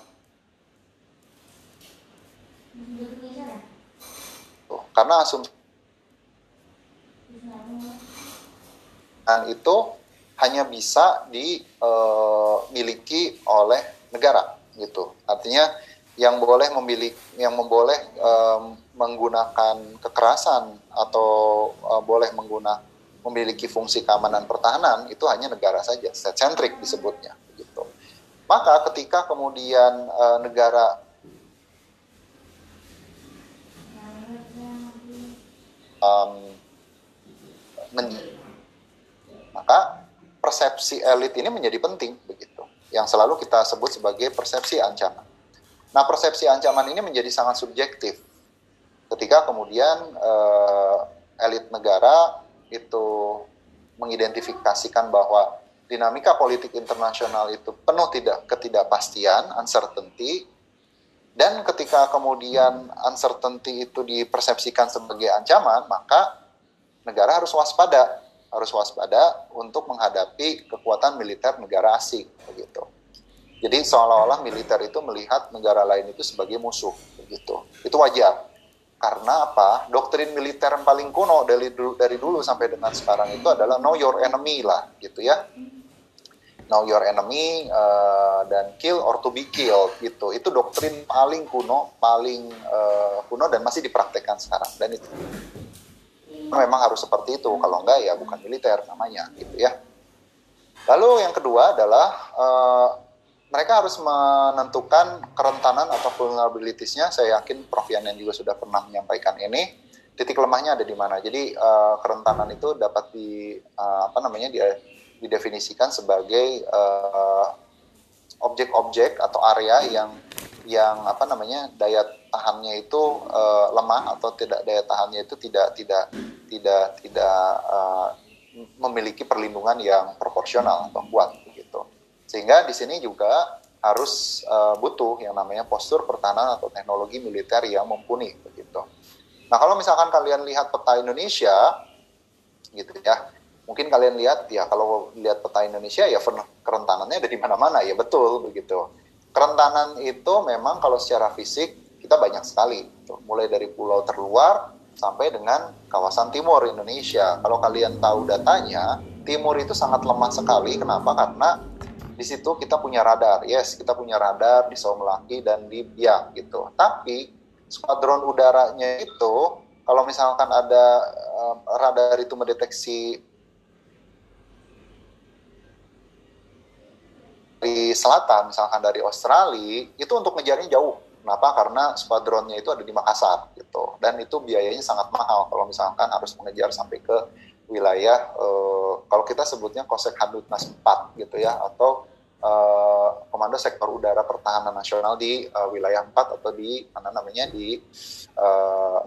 karena asumsi itu hanya bisa dimiliki uh, oleh negara gitu. Artinya yang boleh memiliki yang memboleh um, menggunakan kekerasan atau uh, boleh menggunakan memiliki fungsi keamanan pertahanan itu hanya negara saja, state centric disebutnya gitu. Maka ketika kemudian uh, negara um, maka persepsi elit ini menjadi penting begitu yang selalu kita sebut sebagai persepsi ancaman. Nah, persepsi ancaman ini menjadi sangat subjektif ketika kemudian eh, elit negara itu mengidentifikasikan bahwa dinamika politik internasional itu penuh tidak ketidakpastian, uncertainty, dan ketika kemudian uncertainty itu dipersepsikan sebagai ancaman, maka negara harus waspada harus waspada untuk menghadapi kekuatan militer negara asing begitu. Jadi seolah-olah militer itu melihat negara lain itu sebagai musuh begitu. Itu wajar. Karena apa? Doktrin militer yang paling kuno dari dulu, dari dulu sampai dengan sekarang itu adalah know your enemy lah gitu ya. Know your enemy uh, dan kill or to be killed gitu. Itu doktrin paling kuno, paling uh, kuno dan masih dipraktekkan sekarang dan itu memang harus seperti itu kalau enggak ya bukan militer namanya gitu ya lalu yang kedua adalah uh, mereka harus menentukan kerentanan atau vulnerabilitiesnya. Saya yakin Prof. Yanen juga sudah pernah menyampaikan ini. Titik lemahnya ada di mana? Jadi uh, kerentanan itu dapat di uh, apa namanya di, didefinisikan sebagai objek-objek uh, atau area yang yang apa namanya daya tahannya itu uh, lemah atau tidak daya tahannya itu tidak tidak tidak tidak uh, memiliki perlindungan yang proporsional atau kuat sehingga di sini juga harus uh, butuh yang namanya postur pertahanan atau teknologi militer yang mumpuni begitu nah kalau misalkan kalian lihat peta Indonesia gitu ya mungkin kalian lihat ya kalau lihat peta Indonesia ya kerentanannya ada di mana-mana ya betul begitu kerentanan itu memang kalau secara fisik kita banyak sekali, gitu. mulai dari pulau terluar sampai dengan kawasan timur Indonesia. Kalau kalian tahu datanya, timur itu sangat lemah sekali. Kenapa? Karena di situ kita punya radar. Yes, kita punya radar di Saumlaki dan di Biak gitu. Tapi skuadron udaranya itu kalau misalkan ada uh, radar itu mendeteksi di selatan, misalkan dari Australia, itu untuk ngejarnya jauh. Kenapa? Karena skuadronnya itu ada di Makassar gitu. Dan itu biayanya sangat mahal kalau misalkan harus mengejar sampai ke wilayah uh, kalau kita sebutnya Kosek Hadutnas 4 gitu ya atau uh, Komando Sektor Udara Pertahanan Nasional di uh, wilayah 4 atau di mana namanya di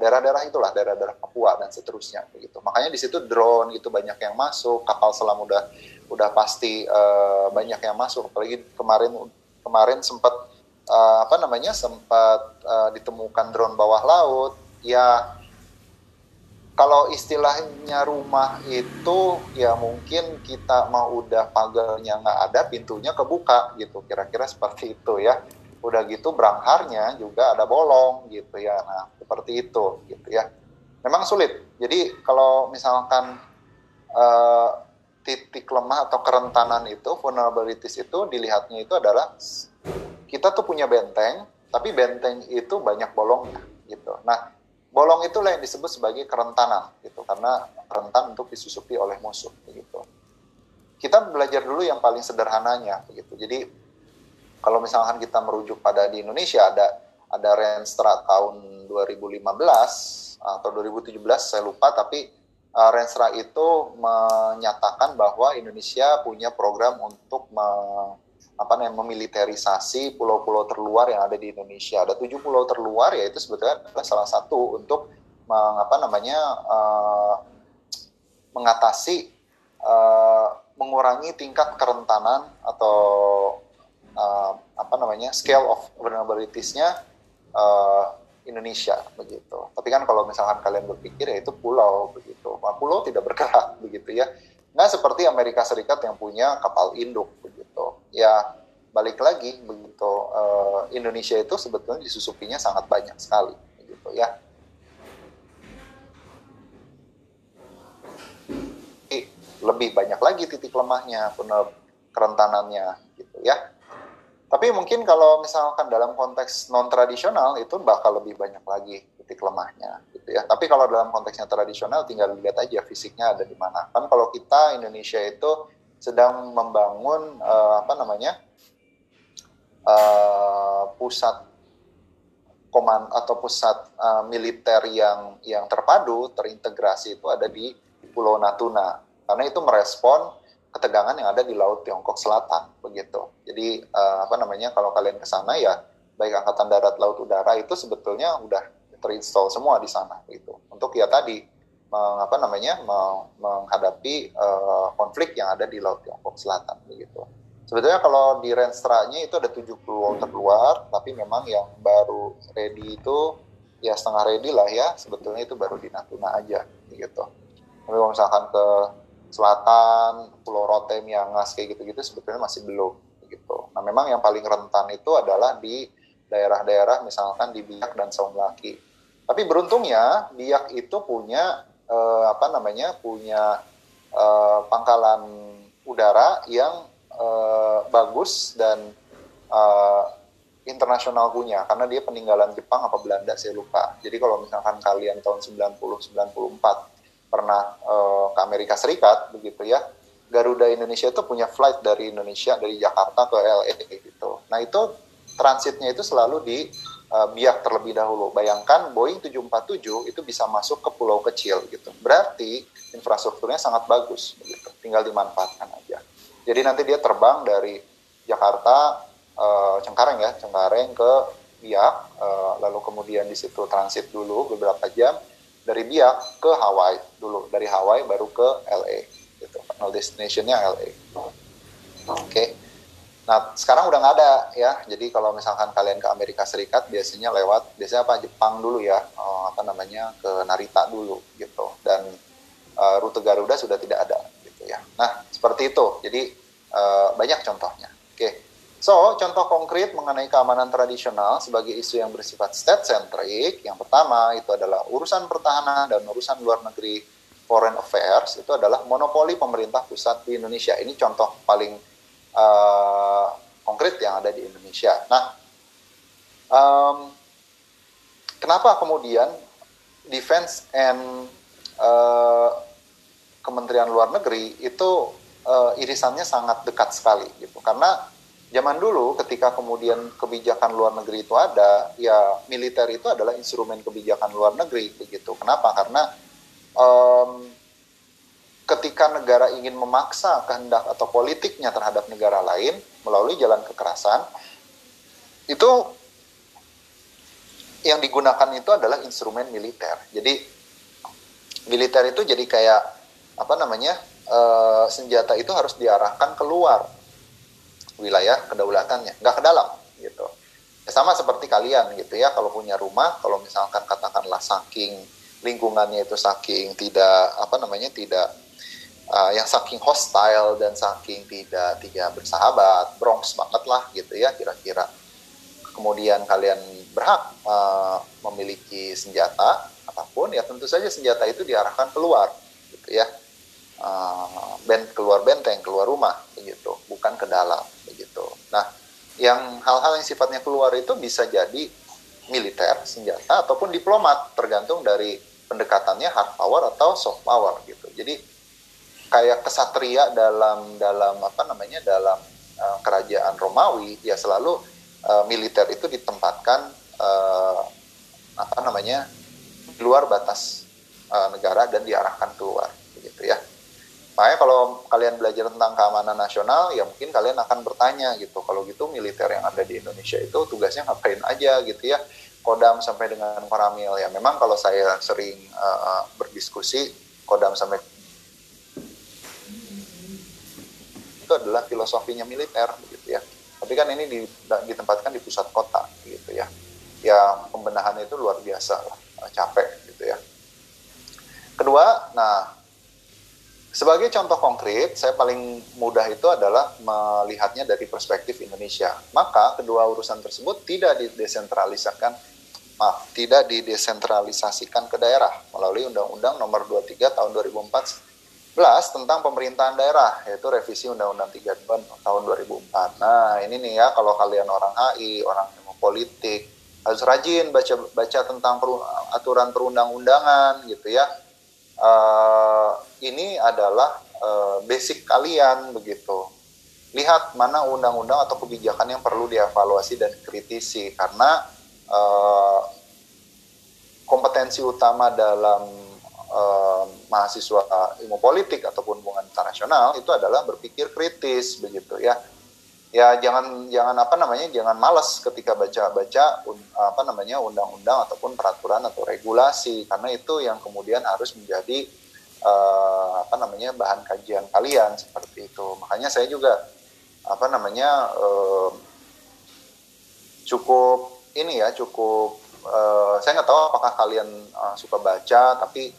daerah-daerah itulah daerah-daerah Papua dan seterusnya begitu. Makanya di situ drone itu banyak yang masuk, kapal selam udah udah pasti banyak yang masuk apalagi kemarin kemarin sempat apa namanya sempat ditemukan drone bawah laut ya kalau istilahnya rumah itu ya mungkin kita mau udah pagarnya nggak ada pintunya kebuka gitu. Kira-kira seperti itu ya. Udah gitu berangharnya juga ada bolong gitu ya. Nah seperti itu gitu ya. Memang sulit. Jadi kalau misalkan uh, titik lemah atau kerentanan itu vulnerabilities itu dilihatnya itu adalah kita tuh punya benteng, tapi benteng itu banyak bolongnya gitu. Nah, bolong itulah yang disebut sebagai kerentanan gitu karena rentan untuk disusupi oleh musuh begitu. Kita belajar dulu yang paling sederhananya begitu. Jadi kalau misalkan kita merujuk pada di Indonesia ada ada Renstra tahun 2015 atau 2017 saya lupa tapi uh, Renstra itu menyatakan bahwa Indonesia punya program untuk apa namanya memiliterisasi pulau-pulau terluar yang ada di Indonesia. Ada tujuh pulau terluar yaitu sebetulnya adalah salah satu untuk mengapa namanya uh, mengatasi uh, mengurangi tingkat kerentanan atau uh, apa namanya scale of vulnerabilities-nya uh, Indonesia begitu. Tapi kan kalau misalkan kalian berpikir ya itu pulau begitu. Nah, pulau tidak bergerak begitu ya. Nggak seperti Amerika Serikat yang punya kapal induk begitu. Ya balik lagi begitu uh, Indonesia itu sebetulnya disusupinya sangat banyak sekali begitu ya. lebih banyak lagi titik lemahnya, kerentanannya gitu ya. Tapi mungkin kalau misalkan dalam konteks non tradisional itu bakal lebih banyak lagi titik lemahnya gitu ya. Tapi kalau dalam konteksnya tradisional tinggal lihat aja fisiknya ada di mana. Kan kalau kita Indonesia itu sedang membangun uh, apa namanya uh, pusat komand atau pusat uh, militer yang yang terpadu terintegrasi itu ada di Pulau Natuna karena itu merespon ketegangan yang ada di Laut Tiongkok Selatan begitu. Jadi uh, apa namanya kalau kalian ke sana ya baik angkatan darat, laut, udara itu sebetulnya udah terinstall semua di sana gitu. Untuk ya tadi mengapa namanya menghadapi uh, konflik yang ada di Laut Tiongkok Selatan begitu. Sebetulnya kalau di Renstra-nya itu ada tujuh pulau terluar, tapi memang yang baru ready itu ya setengah ready lah ya, sebetulnya itu baru di Natuna aja gitu. Tapi kalau misalkan ke selatan, Pulau Rote, Miangas kayak gitu-gitu sebetulnya masih belum gitu. Nah, memang yang paling rentan itu adalah di daerah-daerah misalkan di Biak dan Saumlaki. Tapi beruntungnya Biak itu punya uh, apa namanya punya uh, pangkalan udara yang uh, bagus dan uh, internasional punya karena dia peninggalan Jepang apa Belanda saya lupa. Jadi kalau misalkan kalian tahun 90 94 pernah ke Amerika Serikat begitu ya. Garuda Indonesia itu punya flight dari Indonesia dari Jakarta ke LA gitu. Nah, itu transitnya itu selalu di uh, biak terlebih dahulu. Bayangkan Boeing 747 itu bisa masuk ke pulau kecil gitu. Berarti infrastrukturnya sangat bagus begitu. Tinggal dimanfaatkan aja. Jadi nanti dia terbang dari Jakarta uh, Cengkareng ya, Cengkareng ke Biak, uh, lalu kemudian di situ transit dulu beberapa jam dari Biak ke Hawaii dulu, dari Hawaii baru ke LA gitu. Final destinationnya LA. Oke. Okay. Nah, sekarang udah nggak ada ya. Jadi kalau misalkan kalian ke Amerika Serikat biasanya lewat biasanya apa Jepang dulu ya, oh, apa namanya ke Narita dulu gitu. Dan uh, rute Garuda sudah tidak ada gitu ya. Nah, seperti itu. Jadi uh, banyak contohnya. Oke. So, contoh konkret mengenai keamanan tradisional sebagai isu yang bersifat state-centric, yang pertama itu adalah urusan pertahanan dan urusan luar negeri foreign affairs, itu adalah monopoli pemerintah pusat di Indonesia. Ini contoh paling uh, konkret yang ada di Indonesia. Nah, um, kenapa kemudian defense and uh, Kementerian Luar Negeri itu uh, irisannya sangat dekat sekali gitu karena zaman dulu ketika kemudian kebijakan luar negeri itu ada, ya militer itu adalah instrumen kebijakan luar negeri begitu. Kenapa? Karena um, ketika negara ingin memaksa kehendak atau politiknya terhadap negara lain melalui jalan kekerasan, itu yang digunakan itu adalah instrumen militer. Jadi militer itu jadi kayak apa namanya uh, senjata itu harus diarahkan keluar wilayah kedaulatannya, nggak ke dalam gitu. Ya, sama seperti kalian gitu ya, kalau punya rumah, kalau misalkan katakanlah saking lingkungannya itu saking tidak apa namanya tidak uh, yang saking hostile dan saking tidak tidak bersahabat, Bronx banget lah gitu ya kira-kira. Kemudian kalian berhak uh, memiliki senjata apa pun ya tentu saja senjata itu diarahkan keluar gitu ya. Uh, bent keluar benteng, keluar rumah begitu, bukan ke dalam begitu. Nah, yang hal-hal yang sifatnya keluar itu bisa jadi militer, senjata ataupun diplomat, tergantung dari pendekatannya hard power atau soft power gitu. Jadi kayak kesatria dalam dalam apa namanya dalam uh, kerajaan Romawi ya selalu uh, militer itu ditempatkan uh, apa namanya di luar batas uh, negara dan diarahkan keluar begitu ya. Makanya kalau kalian belajar tentang keamanan nasional, ya mungkin kalian akan bertanya gitu, kalau gitu militer yang ada di Indonesia itu tugasnya ngapain aja gitu ya, Kodam sampai dengan Koramil ya. Memang kalau saya sering uh, berdiskusi, Kodam sampai itu adalah filosofinya militer gitu ya. Tapi kan ini ditempatkan di pusat kota gitu ya. Ya pembenahan itu luar biasa lah, capek gitu ya. Kedua, nah sebagai contoh konkret, saya paling mudah itu adalah melihatnya dari perspektif Indonesia. Maka kedua urusan tersebut tidak didesentralisasikan, maaf, tidak didesentralisasikan ke daerah melalui Undang-Undang Nomor 23 Tahun 2014 tentang pemerintahan daerah, yaitu revisi Undang-Undang 32 Tahun 2004. Nah, ini nih ya kalau kalian orang HI, orang ilmu politik, harus rajin baca baca tentang aturan perundang-undangan gitu ya uh, ini adalah uh, basic kalian begitu. Lihat mana undang-undang atau kebijakan yang perlu dievaluasi dan kritisi karena uh, kompetensi utama dalam uh, mahasiswa ilmu politik ataupun hubungan internasional itu adalah berpikir kritis begitu ya. Ya jangan jangan apa namanya jangan malas ketika baca-baca apa namanya undang-undang ataupun peraturan atau regulasi karena itu yang kemudian harus menjadi uh, apa namanya bahan kajian kalian seperti itu. Makanya saya juga apa namanya uh, cukup ini ya cukup uh, saya nggak tahu apakah kalian uh, suka baca tapi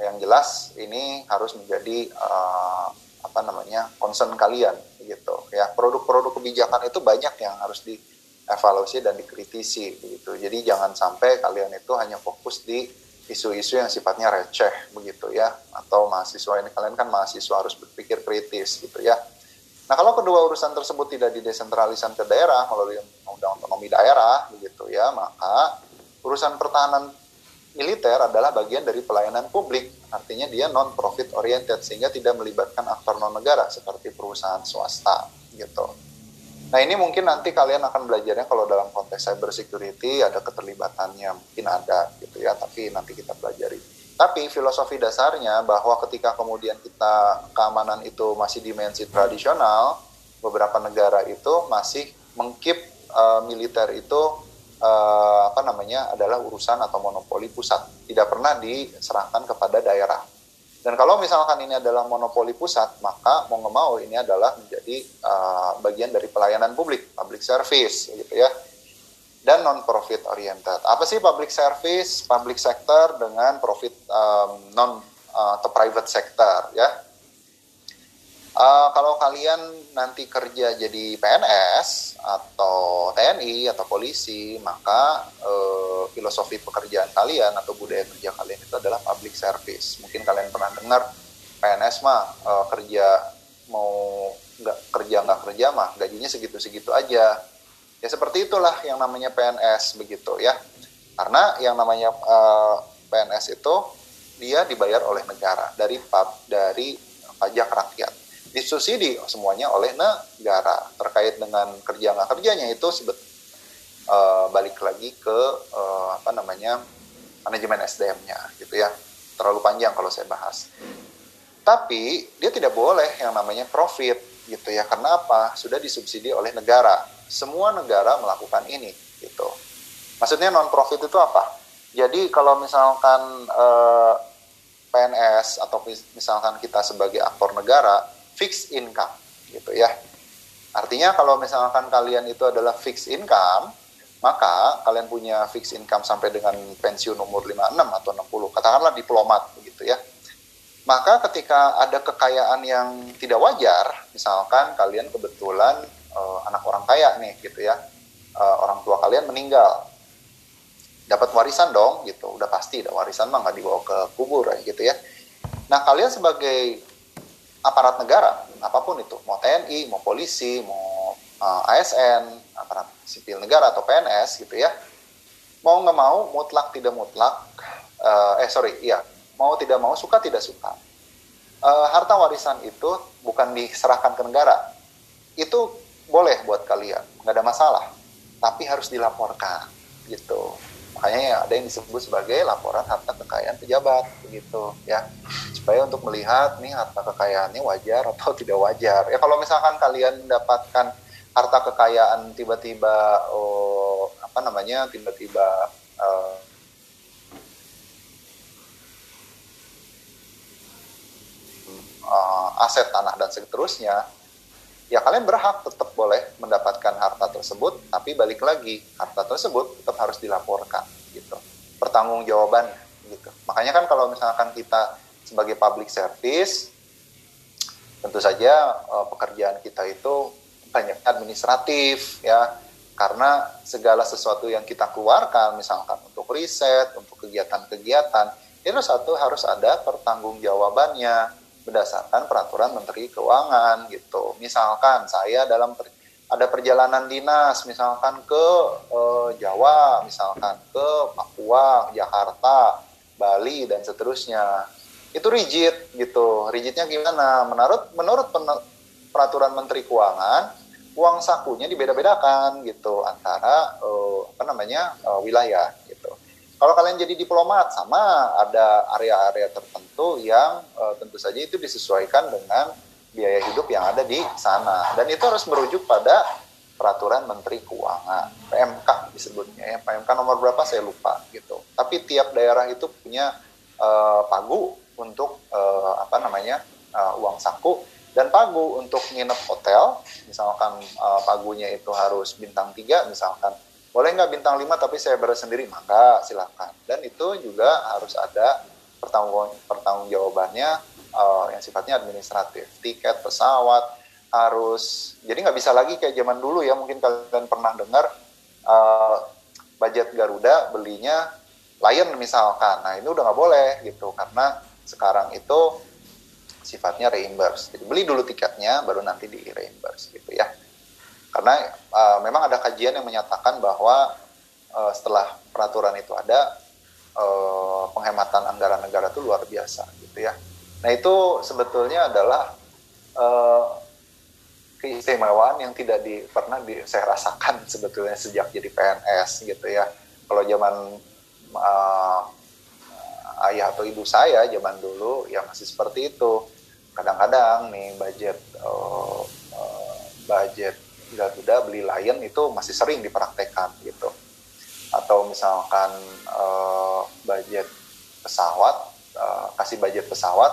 yang jelas ini harus menjadi uh, apa namanya concern kalian gitu ya. Produk-produk kebijakan itu banyak yang harus dievaluasi dan dikritisi begitu jadi jangan sampai kalian itu hanya fokus di isu-isu yang sifatnya receh begitu ya. Atau mahasiswa ini kalian kan mahasiswa harus berpikir kritis gitu ya. Nah kalau kedua urusan tersebut tidak didesentralisasi ke daerah melalui undang otonomi daerah begitu ya maka urusan pertahanan militer adalah bagian dari pelayanan publik, artinya dia non profit oriented sehingga tidak melibatkan aktor non negara seperti perusahaan swasta gitu. Nah ini mungkin nanti kalian akan belajarnya kalau dalam konteks cyber security ada keterlibatannya mungkin ada gitu ya, tapi nanti kita pelajari. Tapi filosofi dasarnya bahwa ketika kemudian kita keamanan itu masih dimensi tradisional, beberapa negara itu masih mengkip uh, militer itu uh, apa namanya adalah urusan atau monopoli pusat, tidak pernah diserahkan kepada daerah. Dan kalau misalkan ini adalah monopoli pusat, maka mau nggak mau ini adalah menjadi uh, bagian dari pelayanan publik, public service, gitu ya. Dan non profit oriented. Apa sih public service, public sector dengan profit um, non uh, atau private sector, ya? Uh, kalau kalian nanti kerja jadi PNS atau TNI atau polisi, maka uh, filosofi pekerjaan kalian atau budaya kerja kalian itu adalah public service. Mungkin kalian pernah dengar PNS mah uh, kerja mau nggak kerja nggak kerja mah gajinya segitu-segitu aja. Ya seperti itulah yang namanya PNS begitu ya. Karena yang namanya uh, PNS itu dia dibayar oleh negara dari pub dari pajak rakyat disubsidi semuanya oleh negara. Terkait dengan kerja nggak kerjanya itu sebet uh, balik lagi ke uh, apa namanya manajemen SDM-nya gitu ya. Terlalu panjang kalau saya bahas. Tapi dia tidak boleh yang namanya profit gitu ya. Karena apa? Sudah disubsidi oleh negara. Semua negara melakukan ini gitu. Maksudnya non profit itu apa? Jadi kalau misalkan uh, eh, PNS atau misalkan kita sebagai aktor negara fixed income gitu ya. Artinya kalau misalkan kalian itu adalah fixed income, maka kalian punya fixed income sampai dengan pensiun umur 56 atau 60, katakanlah diplomat begitu ya. Maka ketika ada kekayaan yang tidak wajar, misalkan kalian kebetulan uh, anak orang kaya nih gitu ya, uh, orang tua kalian meninggal, dapat warisan dong gitu, udah pasti, udah warisan mah nggak dibawa ke kubur gitu ya. Nah kalian sebagai aparat negara apa pun itu mau TNI mau polisi mau uh, eh, ASN aparat sipil negara atau PNS gitu ya mau nggak mau mutlak tidak mutlak uh, eh sorry iya mau tidak mau suka tidak suka. Uh, harta warisan itu bukan diserahkan ke negara. Itu boleh buat kalian nggak ada masalah tapi harus dilaporkan gitu makanya ya ada yang disebut sebagai laporan harta kekayaan pejabat begitu ya. Supaya untuk melihat nih harta kekayaannya wajar atau [LAUGHS] tidak wajar. Ya kalau misalkan kalian mendapatkan harta kekayaan tiba-tiba oh apa namanya tiba-tiba uh, aset tanah dan seterusnya ya kalian berhak tetap boleh mendapatkan harta tersebut, tapi balik lagi harta tersebut tetap harus dilaporkan gitu. Pertanggungjawaban gitu. Makanya kan kalau misalkan kita sebagai public service tentu saja uh, pekerjaan kita itu banyak administratif ya karena segala sesuatu yang kita keluarkan misalkan untuk riset, untuk kegiatan-kegiatan itu satu harus ada pertanggungjawabannya berdasarkan peraturan Menteri Keuangan gitu. Misalkan saya dalam per, ada perjalanan dinas misalkan ke eh, Jawa, misalkan ke Papua, Jakarta, Bali dan seterusnya. Itu rigid gitu. Rigidnya gimana? Menurut menurut peraturan Menteri Keuangan, uang sakunya dibeda-bedakan gitu antara eh, apa namanya? Eh, wilayah. Kalau kalian jadi diplomat sama. Ada area-area tertentu yang uh, tentu saja itu disesuaikan dengan biaya hidup yang ada di sana. Dan itu harus merujuk pada peraturan Menteri Keuangan. PMK disebutnya ya. PMK nomor berapa? Saya lupa gitu. Tapi tiap daerah itu punya uh, pagu untuk uh, apa namanya uh, uang saku. Dan pagu untuk nginep hotel misalkan uh, pagunya itu harus bintang tiga misalkan boleh nggak bintang 5 tapi saya bayar sendiri? Maka silakan. Dan itu juga harus ada pertanggung pertanggung jawabannya uh, yang sifatnya administratif. Tiket pesawat harus jadi nggak bisa lagi kayak zaman dulu ya. Mungkin kalian pernah dengar uh, budget Garuda belinya Lion misalkan. Nah ini udah nggak boleh gitu karena sekarang itu sifatnya reimburse. Jadi beli dulu tiketnya baru nanti di reimburse gitu ya karena uh, memang ada kajian yang menyatakan bahwa uh, setelah peraturan itu ada uh, penghematan anggaran negara itu luar biasa gitu ya. Nah itu sebetulnya adalah uh, keistimewaan yang tidak di, pernah di, saya rasakan [LAUGHS] sebetulnya sejak jadi PNS gitu ya. Kalau zaman uh, ayah atau ibu saya zaman dulu ya masih seperti itu. Kadang-kadang nih budget uh, uh, budget Garuda beli Lion itu masih sering dipraktekkan gitu. Atau misalkan uh, budget pesawat uh, kasih budget pesawat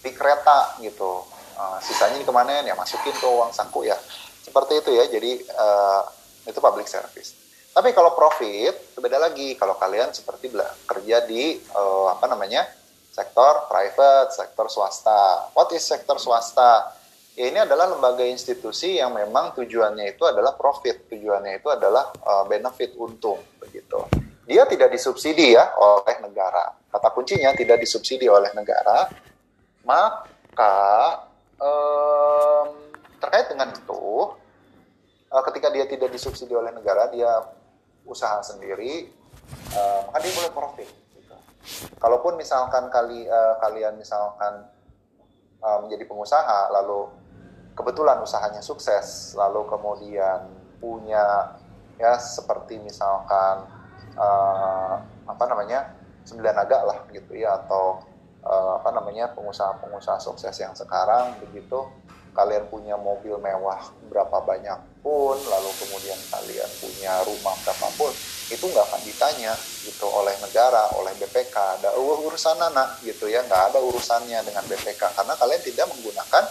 di kereta gitu. Uh, sisanya ke mana ya masukin ke uang saku ya. Seperti itu ya jadi uh, itu public service. Tapi kalau profit beda lagi. Kalau kalian seperti kerja di uh, apa namanya sektor private sektor swasta. What is sektor swasta ya ini adalah lembaga institusi yang memang tujuannya itu adalah profit, tujuannya itu adalah uh, benefit untung begitu. Dia tidak disubsidi ya oleh negara. Kata kuncinya tidak disubsidi oleh negara. Maka um, terkait dengan itu, uh, ketika dia tidak disubsidi oleh negara, dia usaha sendiri, uh, maka dia boleh profit. Gitu. Kalaupun misalkan kali uh, kalian misalkan uh, menjadi pengusaha, lalu kebetulan usahanya sukses lalu kemudian punya ya seperti misalkan uh, apa namanya sembilan naga lah gitu ya atau uh, apa namanya pengusaha-pengusaha sukses yang sekarang begitu. Kalian punya mobil mewah berapa banyak pun lalu kemudian kalian punya rumah berapapun itu nggak akan ditanya gitu oleh negara oleh BPK ada urusan anak gitu ya nggak ada urusannya dengan BPK karena kalian tidak menggunakan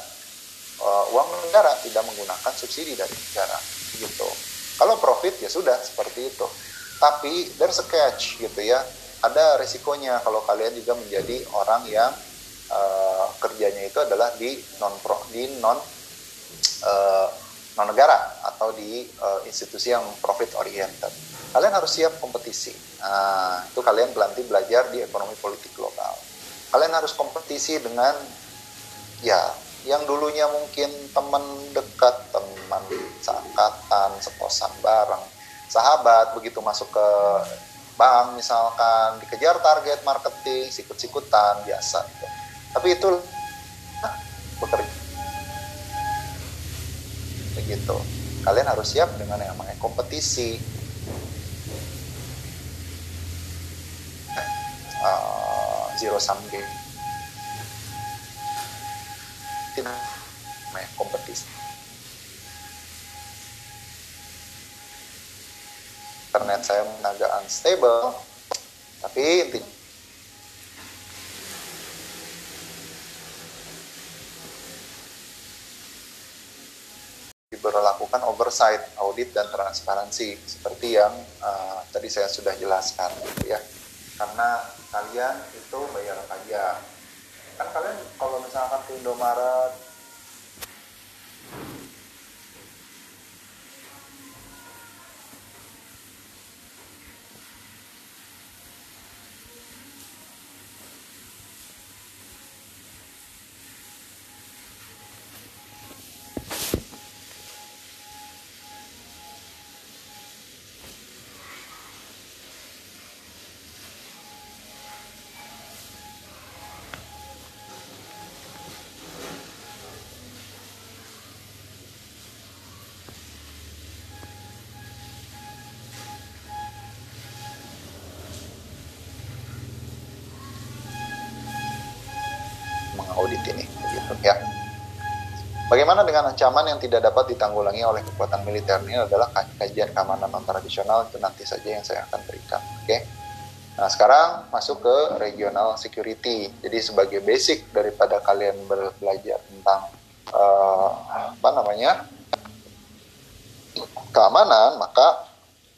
uh, uang negara tidak menggunakan subsidi dari negara gitu. Kalau profit ya sudah seperti itu. Tapi there's a catch gitu ya. Ada risikonya kalau kalian juga menjadi orang yang uh, kerjanya itu adalah di non pro di non uh, non negara atau di uh, institusi yang profit oriented. Kalian harus siap kompetisi. Nah, itu kalian nanti belajar di ekonomi politik global kalian harus kompetisi dengan ya yang dulunya mungkin teman dekat, teman seangkatan, sekosan bareng, sahabat begitu masuk ke bank misalkan dikejar target marketing, sikut-sikutan biasa gitu. Tapi itu bekerja begitu. Kalian harus siap dengan yang namanya kompetisi. Uh, zero sum game tidak kompetisi internet saya agak unstable tapi intinya diberlakukan oversight, audit dan transparansi seperti yang uh, tadi saya sudah jelaskan gitu ya. Karena kalian itu bayar pajak, kan kalian kalau misalkan ke Indomaret mengaudit ini begitu ya Bagaimana dengan ancaman yang tidak dapat ditanggulangi oleh kekuatan militer ini adalah kajian keamanan non tradisional itu nanti saja yang saya akan berikan. Oke. Okay? Nah sekarang masuk ke regional security. Jadi sebagai basic daripada kalian belajar tentang uh, apa namanya keamanan, maka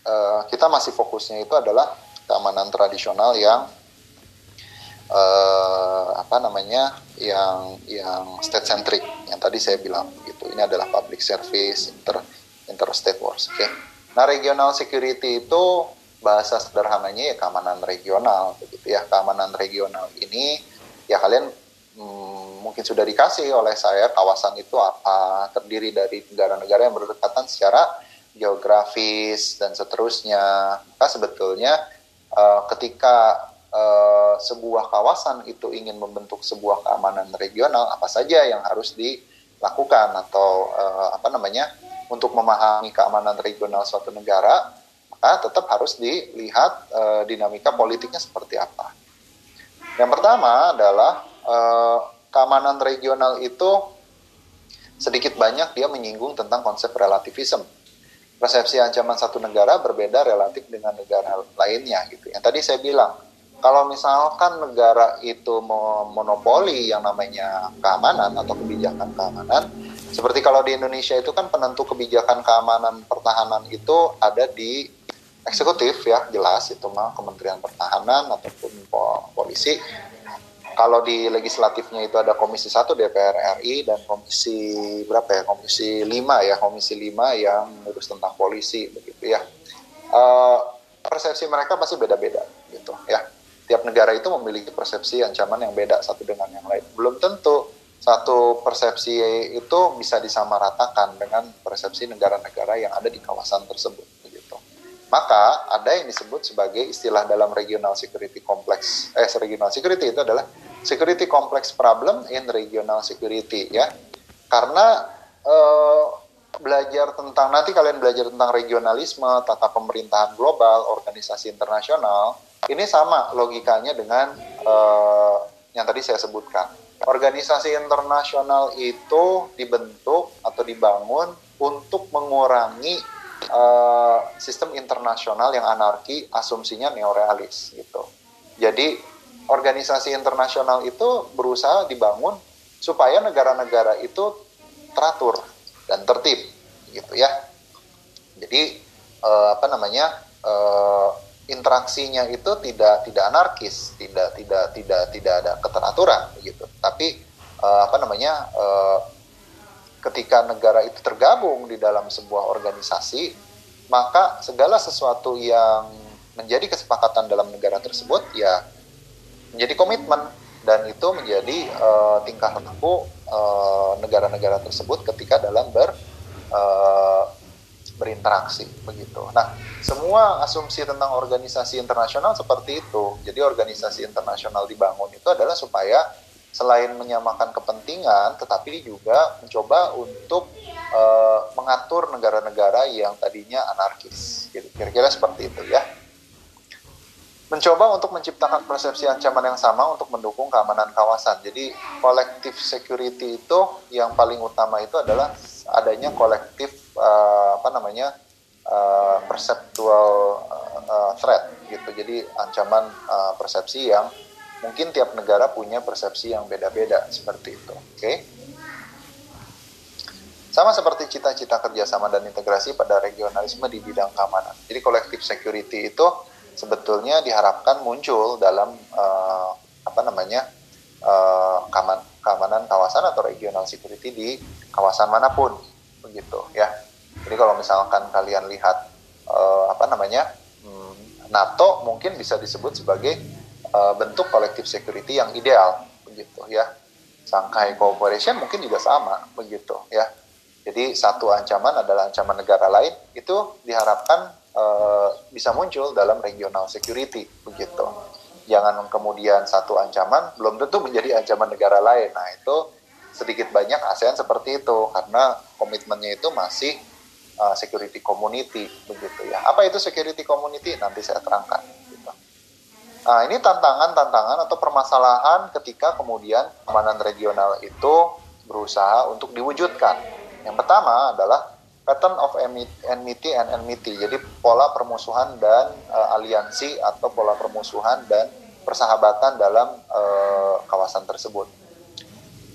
uh, kita masih fokusnya itu adalah keamanan tradisional yang uh, apa namanya yang yang state centric yang tadi saya bilang gitu. Ini adalah public service inter interstate wars oke. Okay? nah regional security itu bahasa sederhananya ya keamanan regional begitu ya. Keamanan regional ini ya kalian hmm, mungkin sudah dikasih oleh saya kawasan itu apa terdiri dari negara-negara yang berdekatan secara geografis dan seterusnya. Maka sebetulnya uh, ketika uh, sebuah kawasan itu ingin membentuk sebuah keamanan regional apa saja yang harus dilakukan atau uh, apa namanya untuk memahami keamanan regional suatu negara maka tetap harus dilihat uh, dinamika politiknya seperti apa. Yang pertama adalah uh, keamanan regional itu sedikit banyak dia menyinggung tentang konsep relativism. Persepsi ancaman satu negara berbeda relatif dengan negara lainnya gitu. Yang tadi saya bilang kalau misalkan negara itu monopoli yang namanya keamanan atau kebijakan keamanan, seperti kalau di Indonesia itu kan penentu kebijakan keamanan pertahanan itu ada di eksekutif ya jelas itu mah Kementerian Pertahanan ataupun polisi. kalau di legislatifnya itu ada komisi 1 DPR RI dan komisi berapa ya? Komisi 5 ya komisi 5 yang ngurus tentang polisi begitu ya. Uh, persepsi mereka pasti beda-beda gitu ya tiap negara itu memiliki persepsi ancaman yang beda satu dengan yang lain belum tentu satu persepsi itu bisa disamaratakan dengan persepsi negara-negara yang ada di kawasan tersebut begitu. Maka ada yang disebut sebagai istilah dalam regional security complex eh regional security itu adalah security complex problem in regional security ya. Karena eh, belajar tentang nanti kalian belajar tentang regionalisme, tata pemerintahan global, organisasi internasional, ini sama logikanya dengan eh, yang tadi saya sebutkan organisasi internasional itu dibentuk atau dibangun untuk mengurangi uh, sistem internasional yang anarki, asumsinya neorealis gitu. Jadi organisasi internasional itu berusaha dibangun supaya negara-negara itu teratur dan tertib gitu ya. Jadi uh, apa namanya? Uh, interaksinya itu tidak tidak anarkis, tidak tidak tidak tidak ada keteraturan begitu. Tapi uh, apa namanya ketika negara itu tergabung di dalam sebuah organisasi, maka segala sesuatu yang menjadi kesepakatan dalam negara tersebut ya menjadi komitmen dan itu menjadi uh, tingkah laku negara-negara tersebut ketika dalam ber uh, berinteraksi begitu. Nah, semua asumsi tentang organisasi internasional seperti itu. Jadi organisasi internasional dibangun itu adalah supaya selain menyamakan kepentingan, tetapi juga mencoba untuk uh, mengatur negara-negara yang tadinya anarkis. Gitu. Kira-kira seperti itu ya. Mencoba untuk menciptakan persepsi ancaman yang sama untuk mendukung keamanan kawasan. Jadi collective security itu yang paling utama itu adalah adanya kolektif uh, apa namanya uh, perceptual uh, threat gitu. Jadi ancaman uh, persepsi yang mungkin tiap negara punya persepsi yang beda-beda seperti itu. Oke. Okay? Sama seperti cita-cita kerjasama dan integrasi pada regionalisme di bidang keamanan. Jadi collective security itu sebetulnya diharapkan muncul dalam uh, apa namanya uh, keamanan kawasan atau regional security di kawasan mana pun begitu ya. Jadi kalau misalkan kalian lihat uh, apa namanya hmm, NATO mungkin bisa disebut sebagai uh, bentuk collective security yang ideal begitu ya. Shanghai Cooperation mungkin juga sama begitu ya. Jadi satu ancaman adalah ancaman negara lain itu diharapkan uh, bisa muncul dalam regional security begitu jangan kemudian satu ancaman belum tentu menjadi ancaman negara lain nah itu sedikit banyak ASEAN seperti itu karena komitmennya itu masih uh, security community begitu ya. Apa itu security community? Nanti saya terangkan. Gitu. Nah ini tantangan-tantangan atau permasalahan ketika kemudian keamanan regional itu berusaha untuk diwujudkan. Yang pertama adalah pattern of enmity and enmity. Jadi pola permusuhan dan uh, aliansi atau pola permusuhan dan persahabatan dalam uh, kawasan tersebut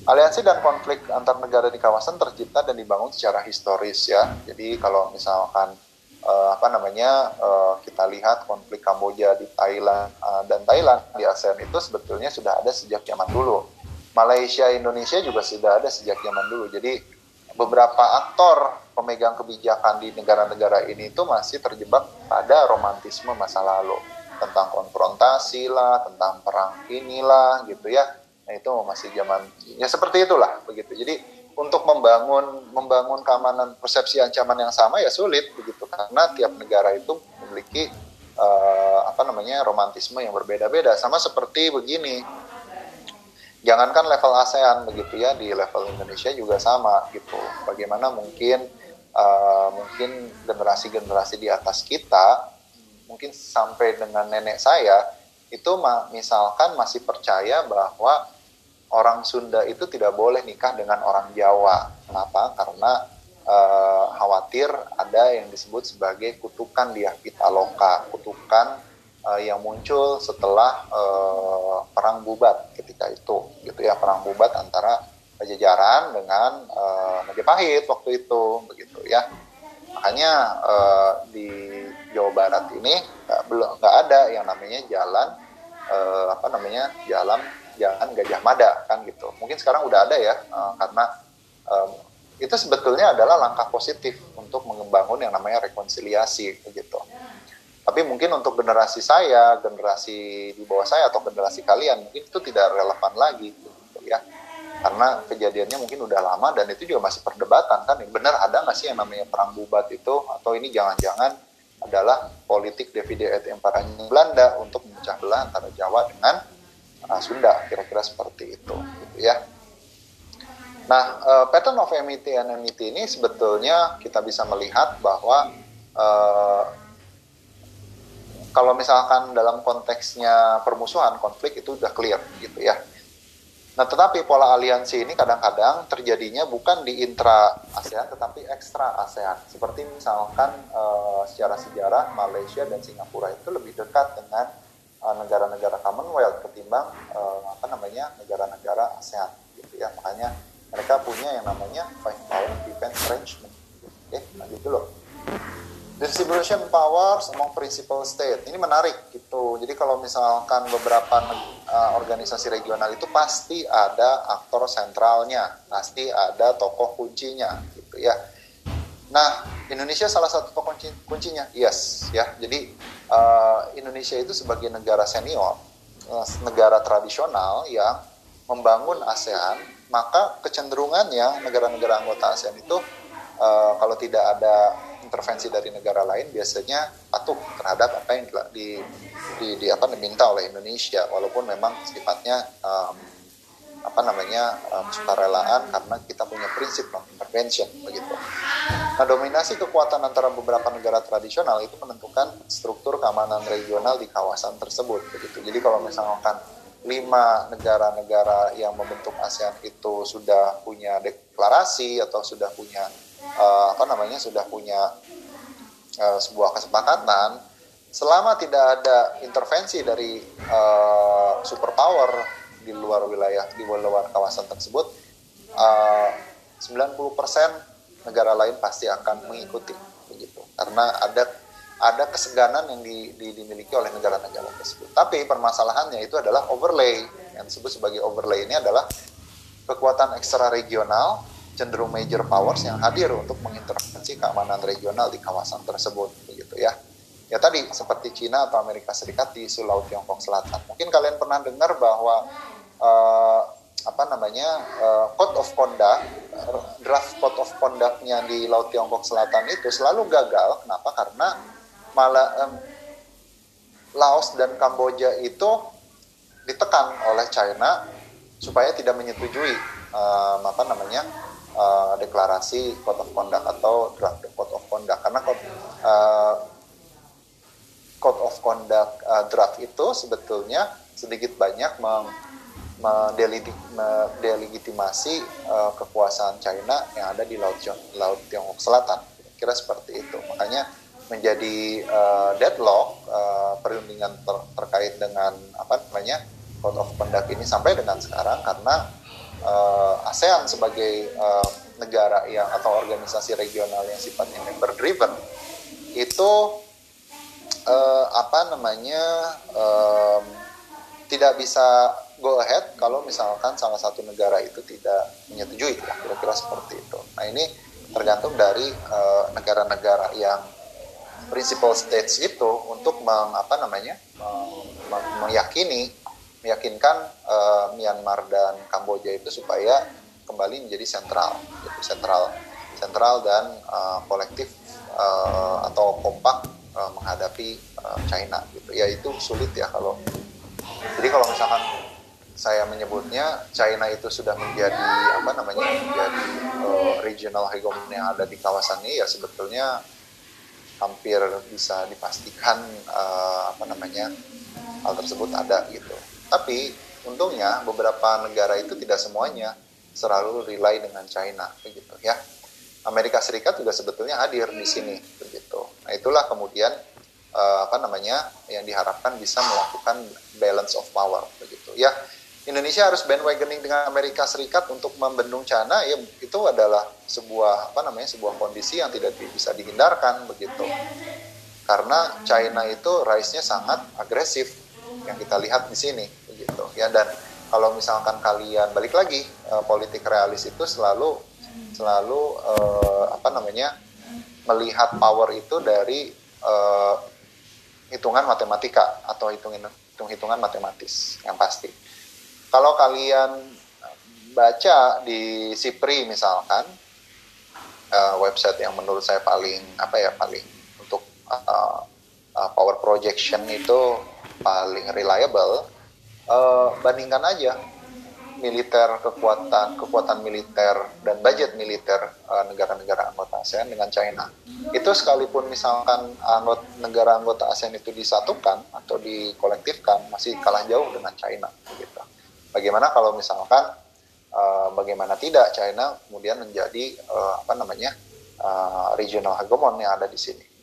Aliansi dan konflik antar negara di kawasan tercipta dan dibangun secara historis ya. Jadi kalau misalkan uh, apa namanya uh, kita lihat konflik Kamboja di Thailand uh, dan Thailand di ASEAN itu sebetulnya sudah ada sejak zaman dulu. Malaysia, Indonesia juga sudah ada sejak zaman dulu. Jadi beberapa aktor pemegang kebijakan di negara-negara ini itu masih terjebak pada romantisme masa lalu tentang konfrontasi lah, tentang perang inilah gitu ya Nah itu masih zaman ya seperti itulah begitu. Jadi untuk membangun membangun keamanan persepsi ancaman yang sama ya sulit begitu karena tiap negara itu memiliki uh, apa namanya romantisme yang berbeda-beda. Sama seperti begini. Jangankan level ASEAN begitu ya di level Indonesia juga sama gitu. Bagaimana mungkin uh, mungkin generasi-generasi di atas kita mungkin sampai dengan nenek saya itu misalkan masih percaya bahwa orang Sunda itu tidak boleh nikah dengan orang Jawa. Kenapa? Karena uh, khawatir ada yang disebut sebagai kutukan dia pitaloka, kutukan uh, yang muncul setelah uh, perang Bubat ketika itu, gitu ya perang Bubat antara Pajajaran dengan uh, Majapahit waktu itu, begitu ya. Makanya uh, di Jawa Barat ini belum nggak ada yang namanya jalan uh, apa namanya jalan jangan Gajah Mada kan gitu. Mungkin sekarang udah ada ya uh, karena um, itu sebetulnya adalah langkah positif untuk membangun yang namanya rekonsiliasi begitu. Tapi mungkin untuk generasi saya, generasi di bawah saya atau generasi kalian mungkin itu tidak relevan lagi gitu ya. Karena kejadiannya mungkin udah lama dan itu juga masih perdebatan kan. Benar ada nggak sih yang namanya perang bubat itu atau ini jangan-jangan adalah politik Davide et Imparanya Belanda untuk memecah belah antara Jawa dengan uh, Sunda kira-kira seperti itu gitu ya. Nah, uh, pattern of amity and amity ini sebetulnya kita bisa melihat bahwa uh, kalau misalkan dalam konteksnya permusuhan, konflik itu udah clear gitu ya. Nah, tetapi pola aliansi ini kadang-kadang terjadinya bukan di intra ASEAN tetapi ekstra ASEAN. Seperti misalkan uh, secara sejarah Malaysia dan Singapura itu lebih dekat dengan negara-negara uh, Commonwealth ketimbang uh, apa namanya negara-negara ASEAN gitu ya. Makanya mereka punya yang namanya five power defense arrangement oke nah gitu loh distribution powers among principal state. Ini menarik gitu. Jadi kalau misalkan beberapa uh, organisasi regional itu pasti ada aktor sentralnya pasti ada tokoh kuncinya gitu ya. Nah Indonesia salah satu tokoh kunci, kuncinya? Yes ya. Jadi uh, Indonesia itu sebagai negara senior uh, negara tradisional yang membangun ASEAN maka kecenderungannya negara-negara anggota ASEAN itu uh, kalau tidak ada intervensi dari negara lain biasanya patuh terhadap apa yang di, di, di apa diminta oleh Indonesia walaupun memang sifatnya um, apa namanya um, sukarelaan karena kita punya prinsip non intervention begitu. Nah dominasi kekuatan antara beberapa negara tradisional itu menentukan struktur keamanan regional di kawasan tersebut begitu. Jadi kalau misalkan lima negara-negara yang membentuk ASEAN itu sudah punya deklarasi atau sudah punya uh, apa namanya sudah punya uh, sebuah kesepakatan selama tidak ada intervensi dari uh, superpower di luar wilayah di luar kawasan tersebut uh, 90% negara lain pasti akan mengikuti begitu karena ada ada keseganan yang di, di, dimiliki oleh negara-negara tersebut. Tapi permasalahannya itu adalah overlay. Yang disebut sebagai overlay ini adalah kekuatan ekstra regional cenderung major powers yang hadir untuk mengintervensi keamanan regional di kawasan tersebut begitu ya. Ya tadi seperti Cina atau Amerika Serikat di isu Laut Tiongkok Selatan. Mungkin kalian pernah dengar bahwa uh, apa namanya uh, code of conduct draft code of conductnya di Laut Tiongkok Selatan itu selalu gagal. Kenapa? Karena malah um, Laos dan Kamboja itu ditekan oleh China supaya tidak menyetujui um, apa namanya uh, deklarasi code of conduct atau draft code of conduct. Karena code, uh, code of conduct uh, draft itu sebetulnya sedikit banyak meng, mendelegitimasi uh, kekuasaan China yang ada di laut laut Tiongkok Selatan. Kira seperti itu. Makanya menjadi uh, deadlock uh, perundingan ter terkait dengan apa namanya code of conduct ini sampai dengan sekarang karena uh, ASEAN sebagai uh, negara yang atau organisasi regional yang sifatnya member driven itu uh, apa namanya um, tidak bisa go ahead kalau misalkan salah satu negara itu tidak menyetujui kira-kira seperti itu. Nah ini tergantung dari negara-negara uh, yang principal states itu untuk meng, apa namanya meyakini meyakinkan uh, Myanmar dan Kamboja itu supaya kembali menjadi sentral gitu, sentral sentral dan uh, kolektif uh, atau kompak uh, menghadapi uh, China gitu ya itu sulit ya kalau jadi kalau misalkan saya menyebutnya China itu sudah menjadi apa namanya menjadi uh, regional hegemon yang ada di kawasan ini ya sebetulnya hampir bisa dipastikan uh, apa namanya hal tersebut ada gitu. Tapi untungnya beberapa negara itu tidak semuanya selalu rely dengan China begitu ya. Amerika Serikat juga sebetulnya hadir di sini begitu. Nah itulah kemudian uh, apa namanya yang diharapkan bisa melakukan balance of power begitu ya Indonesia harus bandwagoning dengan Amerika Serikat untuk membendung China ya itu adalah sebuah apa namanya sebuah kondisi yang tidak bisa dihindarkan begitu karena China itu rise-nya sangat agresif yang kita lihat di sini begitu ya dan kalau misalkan kalian balik lagi uh, politik realis itu selalu selalu uh, apa namanya melihat power itu dari uh, hitungan matematika atau hitungan hitung-hitungan matematis yang pasti. Kalau kalian baca di Sipri misalkan uh, website yang menurut saya paling apa ya paling untuk uh, uh, power projection itu paling reliable uh, bandingkan aja militer kekuatan kekuatan militer dan budget militer negara-negara uh, anggota ASEAN dengan China. Itu sekalipun misalkan anggota negara anggota ASEAN itu disatukan atau dikolektifkan masih kalah jauh dengan China gitu. Bagaimana kalau misalkan uh, bagaimana tidak China kemudian menjadi uh, apa namanya uh, regional hegemon yang ada di sini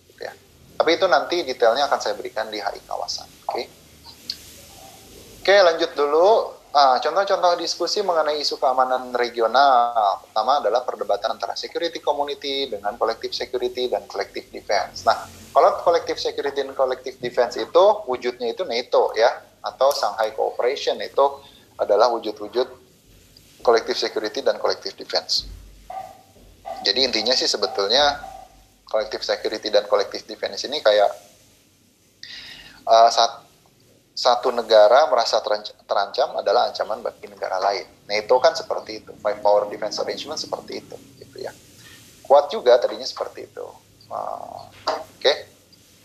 tapi itu nanti detailnya akan saya berikan di HI kawasan oke okay? Oke, lanjut dulu. Ah, contoh-contoh diskusi mengenai isu keamanan regional. Pertama adalah perdebatan antara security community dengan collective security dan collective defense. Nah, kalau collective security dan collective defense itu wujudnya itu NATO ya, atau Shanghai Cooperation itu adalah wujud-wujud collective security dan collective defense. Jadi intinya sih sebetulnya collective security dan collective defense ini kayak uh, saat satu negara merasa terancam adalah ancaman bagi negara lain. Itu kan seperti itu, five power defense arrangement seperti itu, gitu ya. Kuat juga tadinya seperti itu. Uh, Oke. Okay.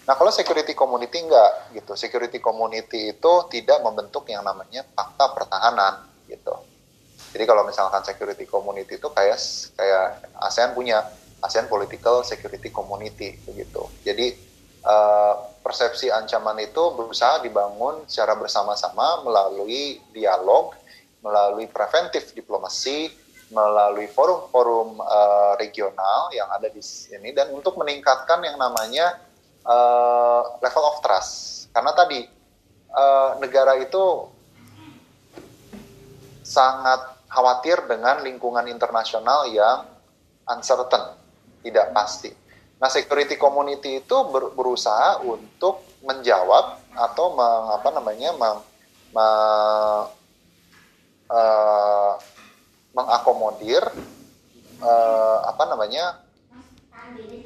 Nah kalau security community enggak gitu, security community itu tidak membentuk yang namanya fakta pertahanan gitu. Jadi kalau misalkan security community itu kayak kayak ASEAN punya ASEAN Political Security Community begitu. Jadi uh, persepsi ancaman itu berusaha dibangun secara bersama-sama melalui dialog, melalui preventif diplomasi, melalui forum-forum uh, regional yang ada di sini dan untuk meningkatkan yang namanya uh, level of trust. Karena tadi uh, negara itu sangat khawatir dengan lingkungan internasional yang uncertain, tidak pasti. Nah, security community itu ber, berusaha untuk menjawab atau meng, apa namanya meng, me, uh, mengakomodir uh, apa namanya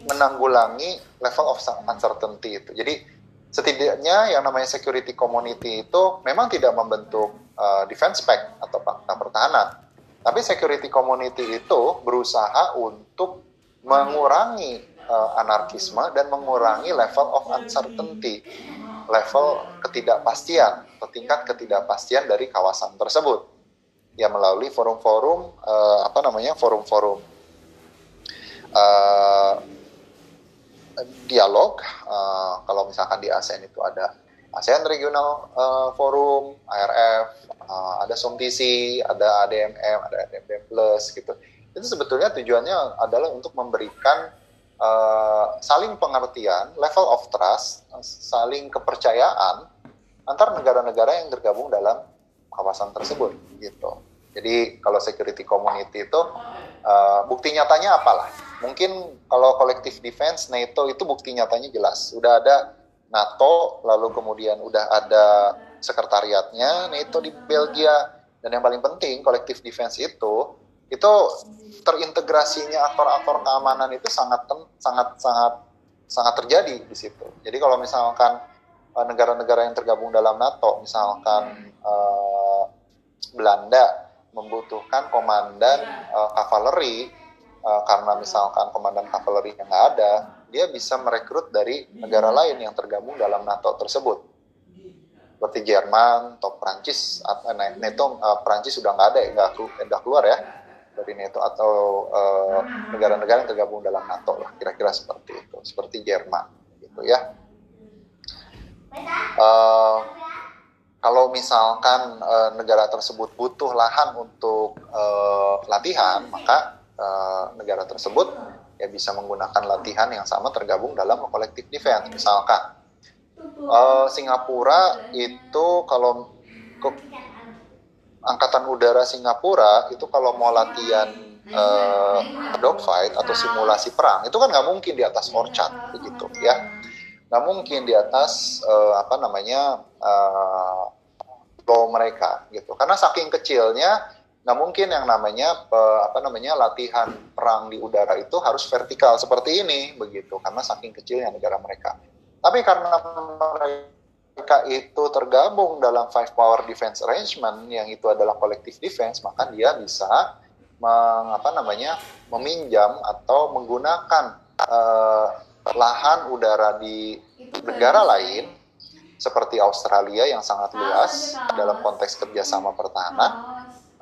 menanggulangi level of uncertainty itu. Jadi setidaknya yang namanya security community itu memang tidak membentuk uh, defense spec atau fakta pertahanan, tapi security community itu berusaha untuk mengurangi uh, anarkisme dan mengurangi level of uncertainty, level ketidakpastian tingkat ketidakpastian dari kawasan tersebut. Ya melalui forum-forum uh, apa namanya forum-forum uh, dialog. Uh, kalau misalkan di ASEAN itu ada ASEAN Regional uh, Forum, ARF, uh, ada SOMTC, ada ADMM, ada ADMM Plus gitu. Itu sebetulnya tujuannya adalah untuk memberikan uh, saling pengertian, level of trust, saling kepercayaan antar negara-negara yang tergabung dalam kawasan tersebut gitu. Jadi kalau security community itu uh, bukti nyatanya apalah? Mungkin kalau collective defense NATO itu bukti nyatanya jelas. Udah ada NATO, lalu kemudian udah ada sekretariatnya NATO di Belgia dan yang paling penting collective defense itu itu terintegrasinya aktor-aktor keamanan itu sangat sangat sangat sangat terjadi di situ. Jadi kalau misalkan eh, negara-negara yang tergabung dalam NATO, misalkan uh, Belanda membutuhkan komandan uh, kavaleri uh, karena misalkan komandan kavaleri yang nggak ada, dia bisa merekrut dari negara lain yang tergabung dalam NATO tersebut. Seperti Jerman atau Prancis, NATO uh, Prancis sudah nggak ada, nggak keluar ya dari NATO atau eh, negara-negara uh, yang tergabung dalam NATO lah kira-kira seperti itu. Seperti Jerman gitu ya. Uh, kalau misalkan uh, negara tersebut butuh lahan untuk uh, latihan maka uh, negara tersebut ya bisa menggunakan latihan yang sama tergabung dalam collective defense misalkan. Uh, Singapura itu kalau Angkatan Udara Singapura itu kalau mau latihan uh, dogfight atau simulasi perang itu kan nggak mungkin di atas Orchard begitu ya. Nggak mungkin di atas uh, apa namanya uh, NATO mereka gitu. Karena saking kecilnya nggak mungkin yang namanya apa namanya latihan perang di udara itu harus vertikal seperti ini begitu. Karena saking kecilnya negara mereka. Tapi karena mereka itu tergabung dalam five power defense arrangement yang itu adalah collective defense maka dia bisa mengapa namanya meminjam atau menggunakan uh, lahan udara di negara lain seperti Australia yang sangat luas dalam konteks kerjasama pertahanan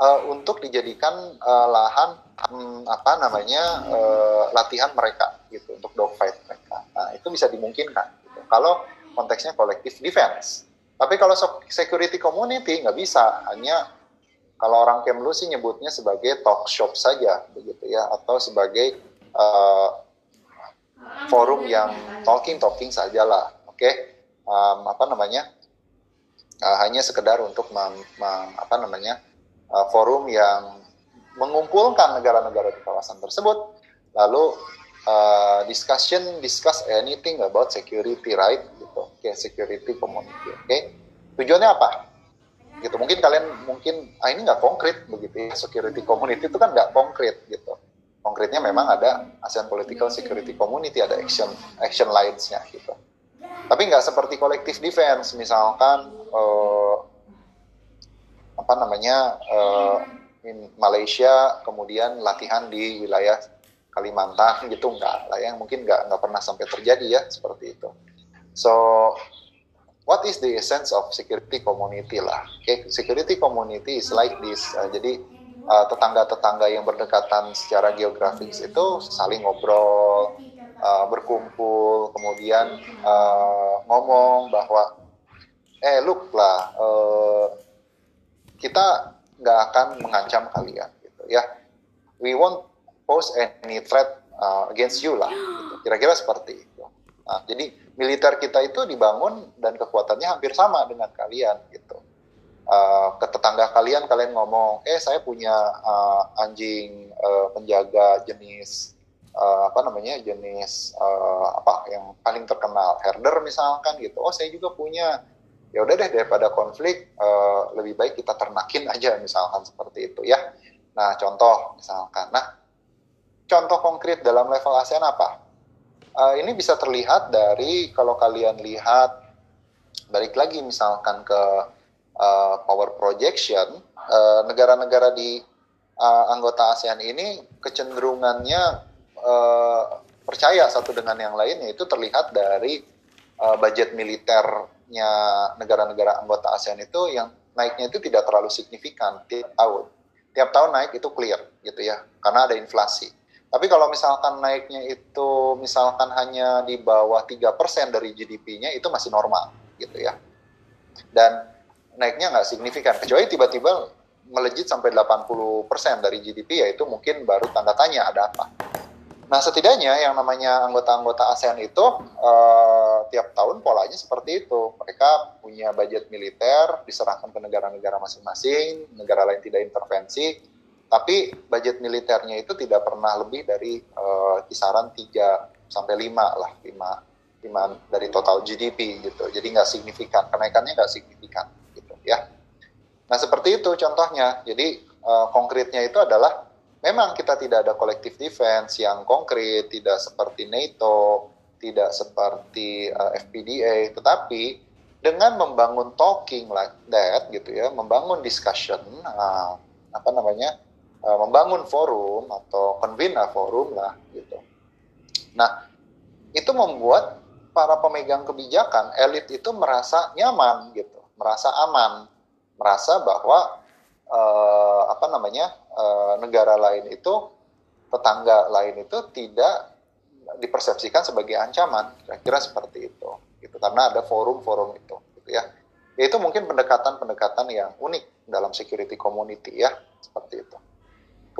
uh, untuk dijadikan uh, lahan um, apa namanya uh, latihan mereka gitu untuk dogfight mereka. Nah itu bisa dimungkinkan. Gitu. Kalau konteksnya kolektif defense. Tapi kalau security community nggak bisa, hanya kalau orang Kemlu sih nyebutnya sebagai talk shop saja begitu ya, atau sebagai uh, forum yang talking talking sajalah, oke? Okay? Um, apa namanya? Uh, hanya sekedar untuk mem, mem, apa namanya? uh, forum yang mengumpulkan negara-negara di kawasan tersebut, lalu uh, discussion discuss anything about security right gitu, oke okay, security community, oke? Okay? Tujuannya apa? Gitu mungkin kalian mungkin ah ini nggak konkret begitu ya security community itu kan nggak konkret gitu. Konkretnya memang ada ASEAN Political Security Community, ada action action lines-nya gitu. Tapi nggak seperti collective defense, misalkan uh, apa namanya uh, in Malaysia kemudian latihan di wilayah Kalimantan gitu enggak lah yang mungkin nggak nggak pernah sampai terjadi ya seperti itu. So what is the essence of security community lah? Okay? security community is like this. Uh, jadi uh, tetangga-tetangga yang berdekatan secara geografis itu saling ngobrol uh, berkumpul kemudian uh, ngomong bahwa eh look lah uh, kita nggak akan mengancam kalian gitu ya. We won't pose any threat uh, against you lah gitu. kira-kira seperti itu. Nah, jadi militer kita itu dibangun dan kekuatannya hampir sama dengan kalian gitu. Uh, ke tetangga kalian kalian ngomong eh saya punya uh, anjing uh, penjaga jenis uh, apa namanya jenis uh, apa yang paling terkenal herder misalkan gitu. Oh saya juga punya. Ya udah deh daripada konflik uh, lebih baik kita ternakin aja misalkan seperti itu ya. Nah contoh misalkan. Nah contoh konkret dalam level ASEAN apa uh, ini bisa terlihat dari kalau kalian lihat balik lagi misalkan ke uh, power projection negara-negara uh, di uh, anggota ASEAN ini kecenderungannya uh, percaya satu dengan yang lain yaitu terlihat dari uh, budget militer nya negara-negara anggota ASEAN itu yang naiknya itu tidak terlalu signifikan tiap tahun. Tiap tahun naik itu clear gitu ya, karena ada inflasi. Tapi kalau misalkan naiknya itu misalkan hanya di bawah 3% dari GDP-nya itu masih normal gitu ya. Dan naiknya nggak signifikan, kecuali tiba-tiba melejit sampai 80% dari GDP ya itu mungkin baru tanda tanya ada apa. Nah, setidaknya yang namanya anggota-anggota ASEAN itu uh, tiap tahun polanya seperti itu. Mereka punya budget militer diserahkan ke negara-negara masing-masing, negara lain tidak intervensi, tapi budget militernya itu tidak pernah lebih dari uh, kisaran 3 sampai 5 lah, 5 5 dari total GDP gitu. Jadi nggak signifikan, kenaikannya nggak signifikan gitu ya. Nah, seperti itu contohnya. Jadi uh, konkretnya itu adalah memang kita tidak ada collective defense yang konkret, tidak seperti NATO, tidak seperti uh, FPDA, tetapi dengan membangun talking like that gitu ya, membangun discussion, uh, apa namanya, uh, membangun forum atau convene forum lah gitu. Nah, itu membuat para pemegang kebijakan, elit itu merasa nyaman gitu, merasa aman, merasa bahwa uh, apa namanya uh, negara lain itu tetangga lain itu tidak dipersepsikan sebagai ancaman. Kira-kira seperti itu gitu. Karena ada forum-forum itu gitu ya. Itu mungkin pendekatan-pendekatan yang unik dalam security community ya seperti itu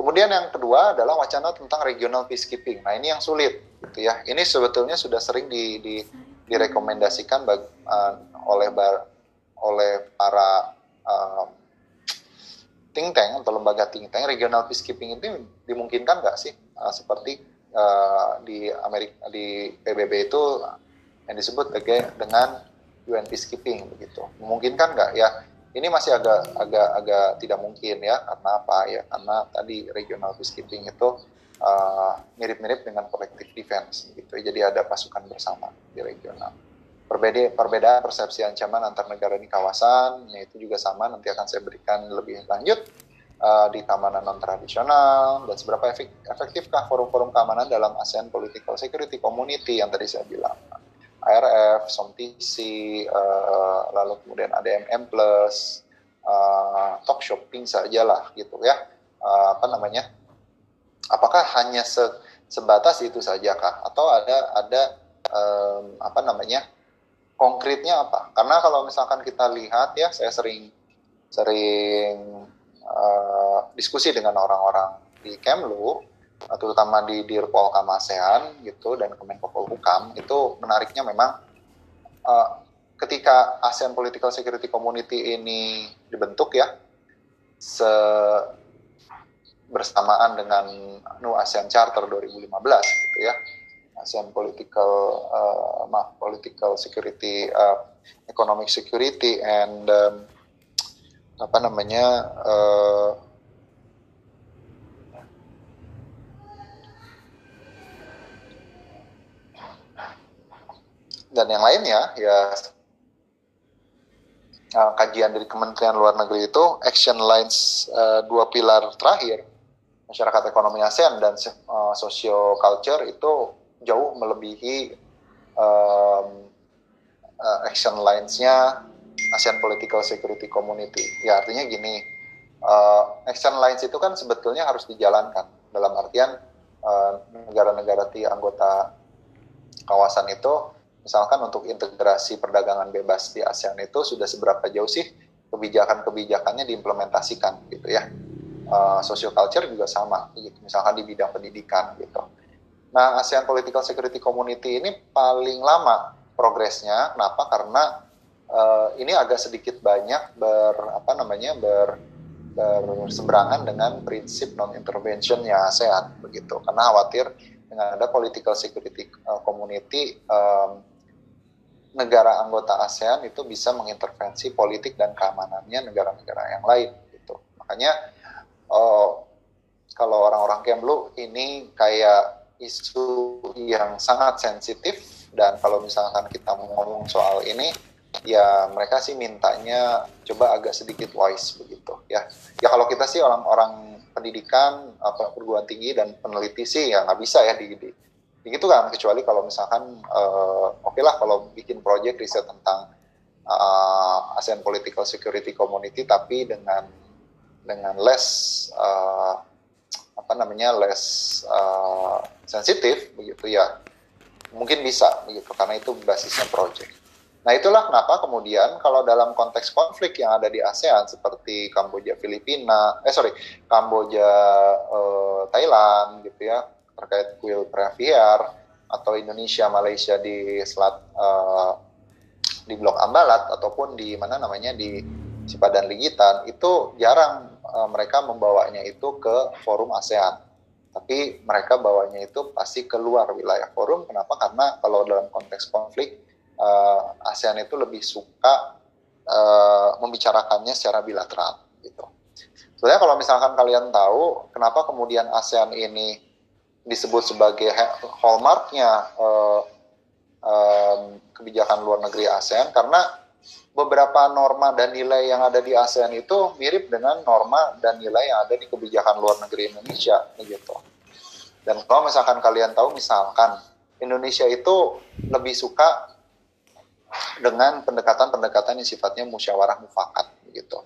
kemudian yang kedua adalah wacana tentang regional peacekeeping. Nah ini yang sulit gitu ya. Ini sebetulnya sudah sering di, di direkomendasikan bag, uh, oleh bar, oleh para uh, think atau lembaga think regional peacekeeping itu dimungkinkan nggak sih? Uh, seperti uh, di Amerika di PBB itu yang disebut dengan UN peacekeeping begitu. Memungkinkan nggak? Ya ini masih agak agak agak tidak mungkin ya karena apa ya? Karena tadi regional peacekeeping itu uh, mirip-mirip dengan collective defense gitu. Jadi ada pasukan bersama di regional. Perbeda perbedaan persepsi ancaman antar negara di kawasan ya itu juga sama. Nanti akan saya berikan lebih lanjut uh, di keamanan non tradisional dan seberapa efektifkah forum-forum keamanan dalam ASEAN Political Security Community yang tadi saya bilang ARF, SOMTC, uh, lalu kemudian ada MM Plus, uh, Talk Shopping saja lah gitu ya. Uh, apa namanya? Apakah hanya se sebatas itu saja kah? Atau ada ada um, apa namanya? Konkretnya apa? Karena kalau misalkan kita lihat ya, saya sering sering uh, diskusi dengan orang-orang di Kemlu terutama di Dirpol Kamasean gitu dan Kemenko Polhukam itu menariknya memang uh, ketika ASEAN Political Security Community ini dibentuk ya se bersamaan dengan nu ASEAN Charter 2015 gitu ya ASEAN Political uh, Political Security uh, Economic Security and um, apa namanya uh, dan yang lainnya ya uh, kajian dari Kementerian Luar Negeri itu action lines uh, dua pilar terakhir masyarakat ekonomi ASEAN dan uh, socio culture itu jauh melebihi um, uh, action lines-nya ASEAN Political Security Community. Ya artinya gini, uh, action lines itu kan sebetulnya harus dijalankan dalam artian negara-negara uh, di anggota kawasan itu misalkan untuk integrasi perdagangan bebas di ASEAN itu sudah seberapa jauh sih kebijakan-kebijakannya diimplementasikan gitu ya. Uh, social culture juga sama gitu. Misalkan di bidang pendidikan gitu. Nah, ASEAN Political Security Community ini paling lama progresnya. Kenapa? Karena uh, ini agak sedikit banyak ber apa namanya ber berseberangan dengan prinsip non interventionnya ASEAN begitu karena khawatir dengan ada political security uh, community um, negara anggota ASEAN itu bisa mengintervensi politik dan keamanannya negara-negara yang lain gitu. Makanya oh, kalau orang-orang Kemlu ini kayak isu yang sangat sensitif dan kalau misalkan kita ngomong soal ini ya mereka sih mintanya coba agak sedikit wise begitu ya. Ya kalau kita sih orang-orang pendidikan apa perguruan tinggi dan peneliti sih ya nggak bisa ya di, di begitu kan kecuali kalau misalkan uh, oke okay lah kalau bikin project riset tentang uh, ASEAN Political Security Community tapi dengan dengan less uh, apa namanya less uh, sensitif begitu ya mungkin bisa begitu karena itu basisnya project. Nah itulah kenapa kemudian kalau dalam konteks konflik yang ada di ASEAN seperti Kamboja Filipina, eh sorry Kamboja uh, Thailand gitu ya terkait kuil Previar atau Indonesia Malaysia di selat uh, di Blok Ambalat ataupun di mana namanya di Cipadan Ligitan itu jarang uh, mereka membawanya itu ke forum ASEAN. Tapi mereka bawanya itu pasti keluar wilayah forum. Kenapa? Karena kalau dalam konteks konflik uh, ASEAN itu lebih suka uh, membicarakannya secara bilateral gitu. Sebenarnya kalau misalkan kalian tahu kenapa kemudian ASEAN ini disebut sebagai hallmarknya uh, um, kebijakan luar negeri ASEAN karena beberapa norma dan nilai yang ada di ASEAN itu mirip dengan norma dan nilai yang ada di kebijakan luar negeri Indonesia gitu. Dan kalau misalkan kalian tahu misalkan Indonesia itu lebih suka dengan pendekatan-pendekatan yang sifatnya musyawarah mufakat gitu.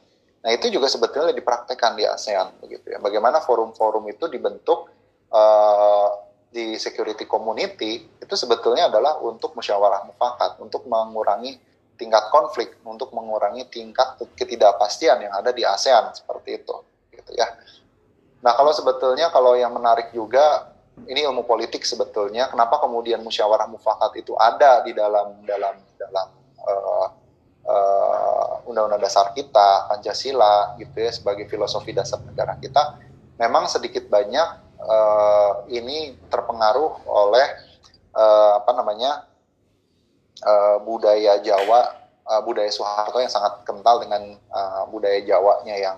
Nah, itu juga sebetulnya dipraktekkan di ASEAN begitu ya. Bagaimana forum-forum itu dibentuk uh, di security community itu sebetulnya adalah untuk musyawarah mufakat, untuk mengurangi tingkat konflik, untuk mengurangi tingkat ketidakpastian yang ada di ASEAN seperti itu, gitu ya. Nah kalau sebetulnya kalau yang menarik juga ini ilmu politik sebetulnya, kenapa kemudian musyawarah mufakat itu ada di dalam dalam dalam uh, uh, undang-undang dasar kita, Pancasila, gitu ya sebagai filosofi dasar negara kita, memang sedikit banyak uh, ini terpengaruh oleh uh, apa namanya uh, budaya Jawa uh, budaya Soeharto yang sangat kental dengan uh, budaya Jawanya yang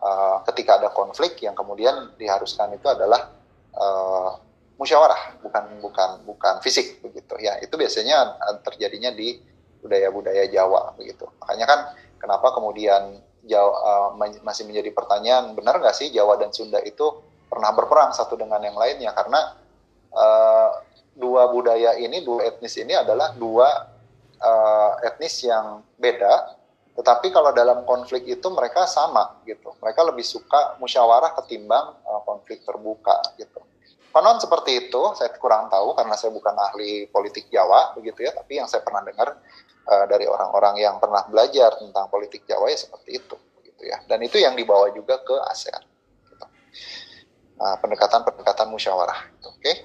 uh, ketika ada konflik yang kemudian diharuskan itu adalah uh, musyawarah bukan bukan bukan fisik begitu. Ya itu biasanya terjadinya di budaya-budaya Jawa begitu. Makanya kan kenapa kemudian Jawa uh, masih menjadi pertanyaan benar nggak sih Jawa dan Sunda itu pernah berperang satu dengan yang lainnya karena uh, dua budaya ini dua etnis ini adalah dua uh, etnis yang beda, tetapi kalau dalam konflik itu mereka sama gitu. Mereka lebih suka musyawarah ketimbang uh, konflik terbuka gitu. Konon seperti itu, saya kurang tahu karena saya bukan ahli politik Jawa begitu ya, tapi yang saya pernah dengar uh, dari orang-orang yang pernah belajar tentang politik Jawa ya seperti itu begitu ya. Dan itu yang dibawa juga ke ASEAN. Gitu. Nah, pendekatan-pendekatan musyawarah. Oke. Okay?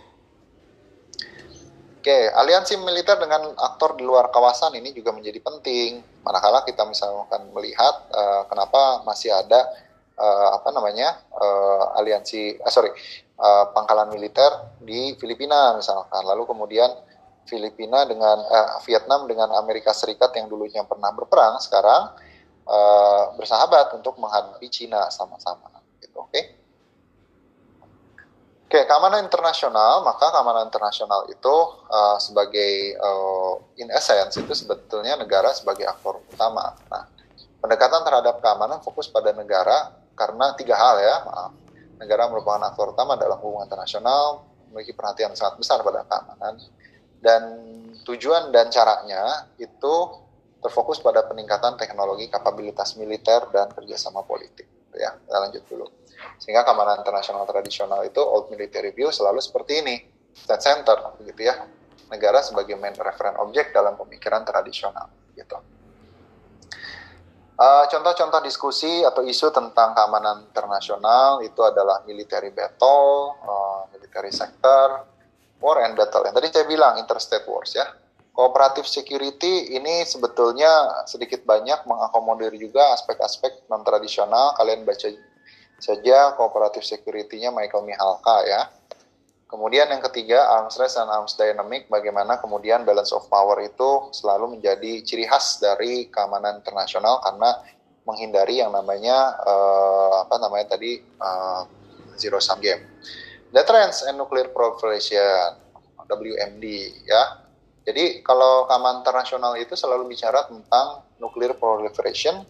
Oke, aliansi militer dengan aktor di luar kawasan ini juga menjadi penting. Manakala kita misalkan melihat uh, kenapa masih ada uh, apa namanya uh, aliansi, uh, sorry, uh, pangkalan militer di Filipina misalkan. Lalu kemudian Filipina dengan uh, Vietnam dengan Amerika Serikat yang dulunya pernah berperang sekarang uh, bersahabat untuk menghadapi Cina sama-sama. Gitu, Oke. Okay? Oke, keamanan internasional, maka keamanan internasional itu uh, sebagai uh, in essence itu sebetulnya negara sebagai aktor utama. Nah, pendekatan terhadap keamanan fokus pada negara karena tiga hal ya, maaf. Negara merupakan aktor utama dalam hubungan internasional, memiliki perhatian sangat besar pada keamanan, dan tujuan dan caranya itu terfokus pada peningkatan teknologi, kapabilitas militer, dan kerjasama politik. Ya, kita lanjut dulu. Sehingga keamanan internasional tradisional itu old military view selalu seperti ini, state center begitu ya. Negara sebagai main reference object dalam pemikiran tradisional gitu. Uh, contoh-contoh diskusi atau isu tentang keamanan internasional itu adalah military battle, uh, military sector, war and battle. Yang tadi saya bilang interstate wars ya. Cooperative security ini sebetulnya sedikit banyak mengakomodir juga aspek-aspek non tradisional. Kalian baca saja kooperatif security-nya Michael Mihalka ya. Kemudian yang ketiga, arms race dan arms dynamic, bagaimana kemudian balance of power itu selalu menjadi ciri khas dari keamanan internasional karena menghindari yang namanya uh, apa namanya tadi uh, zero sum game. Deterrence and nuclear proliferation WMD ya. Jadi kalau keamanan internasional itu selalu bicara tentang nuclear proliferation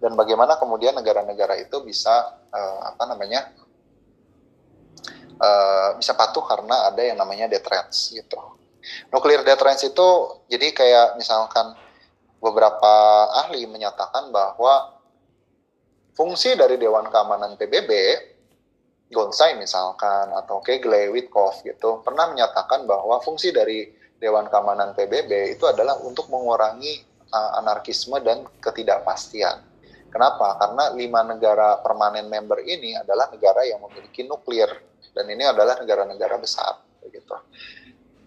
dan bagaimana kemudian negara-negara itu bisa uh, apa namanya uh, bisa patuh karena ada yang namanya deterrence gitu. Nuclear deterrence itu jadi kayak misalkan beberapa ahli menyatakan bahwa fungsi dari Dewan Keamanan PBB Gonsai misalkan atau Kegle Witkoff gitu pernah menyatakan bahwa fungsi dari Dewan Keamanan PBB itu adalah untuk mengurangi uh, anarkisme dan ketidakpastian. Kenapa? Karena lima negara permanen member ini adalah negara yang memiliki nuklir dan ini adalah negara-negara besar, begitu.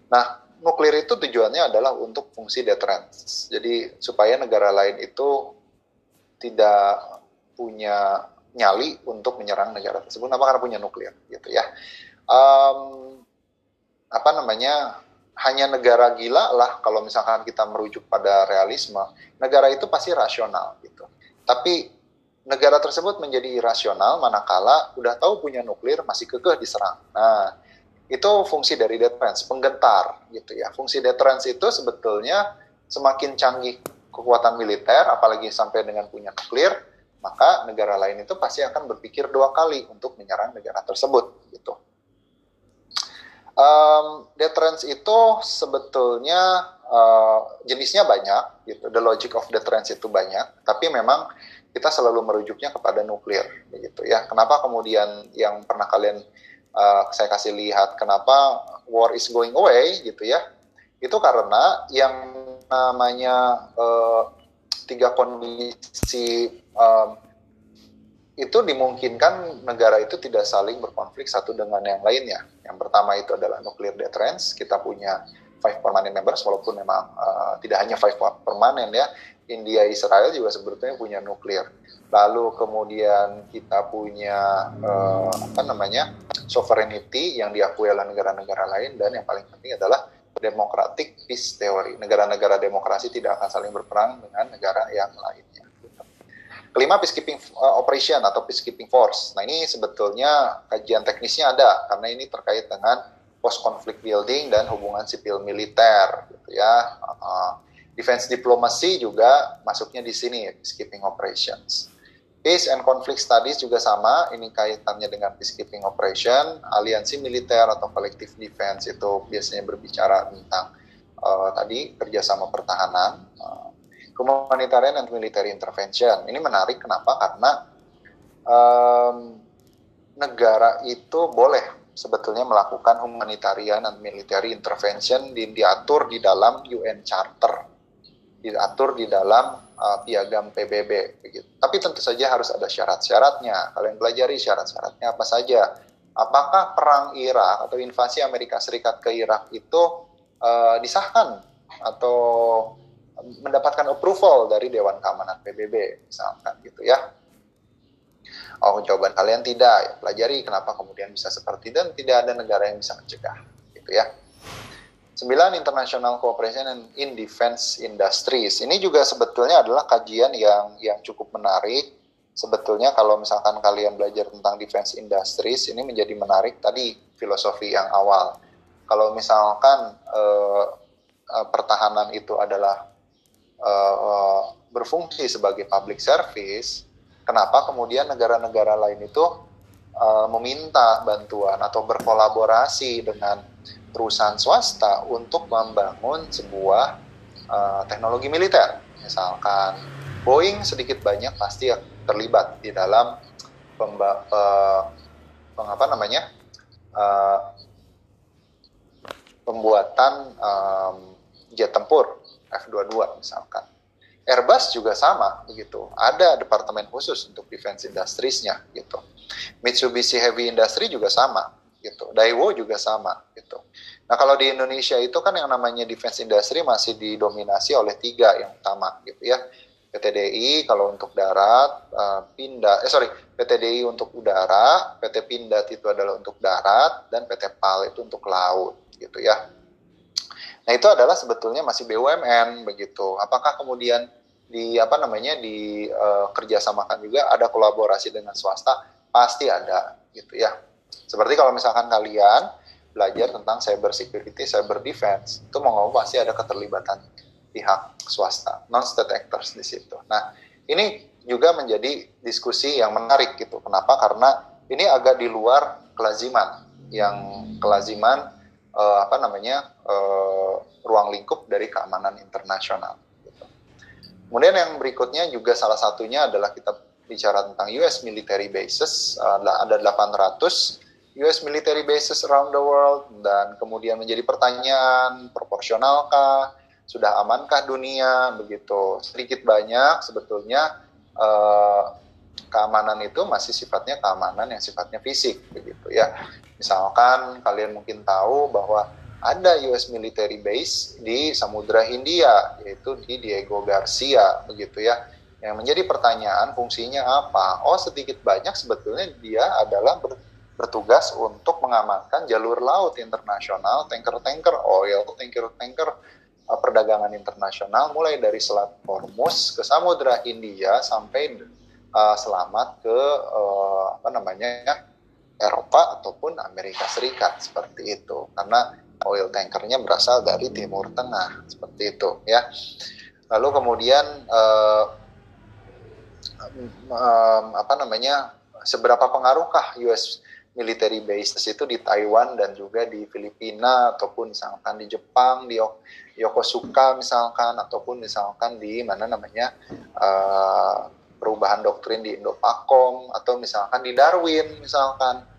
Nah, nuklir itu tujuannya adalah untuk fungsi deterrence. Jadi supaya negara lain itu tidak punya nyali untuk menyerang negara tersebut, apa karena punya nuklir, gitu ya. Um, apa namanya? Hanya negara gila lah kalau misalkan kita merujuk pada realisme, negara itu pasti rasional, gitu tapi negara tersebut menjadi irasional manakala udah tahu punya nuklir masih kekeh diserang. Nah, itu fungsi dari deterrence, penggentar gitu ya. Fungsi deterrence itu sebetulnya semakin canggih kekuatan militer, apalagi sampai dengan punya nuklir, maka negara lain itu pasti akan berpikir dua kali untuk menyerang negara tersebut gitu. Um, deterrence itu sebetulnya uh, jenisnya banyak, gitu. The logic of deterrence itu banyak, tapi memang kita selalu merujuknya kepada nuklir, begitu ya. Kenapa kemudian yang pernah kalian uh, saya kasih lihat, kenapa war is going away, gitu ya? Itu karena yang namanya uh, tiga kondisi um, itu dimungkinkan negara itu tidak saling berkonflik satu dengan yang lainnya. Yang pertama itu adalah nuclear deterrence. Kita punya five permanent members walaupun memang uh, tidak hanya five permanen ya India Israel juga sebetulnya punya nuklir lalu kemudian kita punya uh, apa namanya sovereignty yang diakui oleh negara-negara lain dan yang paling penting adalah democratic peace theory. Negara-negara demokrasi tidak akan saling berperang dengan negara yang lainnya. Kelima, peacekeeping uh, operation atau peacekeeping force. Nah ini sebetulnya kajian teknisnya ada karena ini terkait dengan post conflict building dan hubungan sipil militer, gitu ya. Uh, defense diplomacy juga masuknya di sini peacekeeping operations. Peace and Conflict Studies juga sama, ini kaitannya dengan peacekeeping operation, aliansi militer atau collective defense itu biasanya berbicara tentang uh, tadi kerjasama pertahanan, uh, humanitarian and military intervention. Ini menarik kenapa? Karena um, negara itu boleh sebetulnya melakukan humanitarian and military intervention di, diatur di dalam UN Charter, diatur di dalam uh, piagam PBB begitu. Tapi tentu saja harus ada syarat-syaratnya. Kalian pelajari syarat-syaratnya apa saja. Apakah perang Irak atau invasi Amerika Serikat ke Irak itu uh, disahkan atau mendapatkan approval dari Dewan Keamanan PBB misalkan gitu ya. Oh, jawaban kalian tidak. Ya, pelajari kenapa kemudian bisa seperti dan tidak ada negara yang bisa mencegah gitu ya. Sembilan, International Cooperation in Defense Industries. Ini juga sebetulnya adalah kajian yang yang cukup menarik. Sebetulnya kalau misalkan kalian belajar tentang defense industries, ini menjadi menarik tadi filosofi yang awal. Kalau misalkan eh, eh, pertahanan itu adalah eh, berfungsi sebagai public service, kenapa kemudian negara-negara lain itu eh, meminta bantuan atau berkolaborasi dengan perusahaan swasta untuk membangun sebuah uh, teknologi militer. Misalkan Boeing sedikit banyak pasti terlibat di dalam pemba, uh, apa namanya uh, pembuatan um, jet tempur F-22 misalkan. Airbus juga sama begitu. Ada departemen khusus untuk defense industries-nya gitu. Mitsubishi Heavy Industry juga sama gitu. Daewoo juga sama gitu. Nah kalau di Indonesia itu kan yang namanya defense industry masih didominasi oleh tiga yang utama gitu ya. PTDI kalau untuk darat, uh, Pindad, eh sorry, PTDI untuk udara, PT Pindad itu adalah untuk darat, dan PT PAL itu untuk laut, gitu ya. Nah itu adalah sebetulnya masih BUMN begitu. Apakah kemudian di apa namanya di uh, kerjasamakan juga ada kolaborasi dengan swasta? Pasti ada, gitu ya. Seperti kalau misalkan kalian belajar tentang cyber security, cyber defense, itu mau ngomong pasti ada keterlibatan pihak swasta, non-state actors di situ. Nah, ini juga menjadi diskusi yang menarik gitu. Kenapa? Karena ini agak di luar kelaziman, yang kelaziman eh, apa namanya eh, ruang lingkup dari keamanan internasional. Kemudian yang berikutnya juga salah satunya adalah kita bicara tentang US military bases, ada 800 US military bases around the world dan kemudian menjadi pertanyaan proporsionalkah sudah amankah dunia begitu sedikit banyak sebetulnya eh, keamanan itu masih sifatnya keamanan yang sifatnya fisik begitu ya misalkan kalian mungkin tahu bahwa ada US military base di Samudra Hindia yaitu di Diego Garcia begitu ya. Yang menjadi pertanyaan fungsinya apa? Oh sedikit banyak sebetulnya dia adalah ber bertugas untuk mengamankan jalur laut internasional, tanker-tanker oil, tanker-tanker uh, perdagangan internasional mulai dari Selat Hormuz ke Samudra Hindia sampai uh, selamat ke uh, apa namanya Eropa ataupun Amerika Serikat seperti itu karena oil tankernya berasal dari Timur Tengah seperti itu ya lalu kemudian uh, um, apa namanya seberapa pengaruhkah US military bases itu di Taiwan dan juga di Filipina ataupun misalkan di Jepang di Yokosuka misalkan ataupun misalkan di mana namanya uh, perubahan doktrin di Indo-Pakong atau misalkan di Darwin misalkan.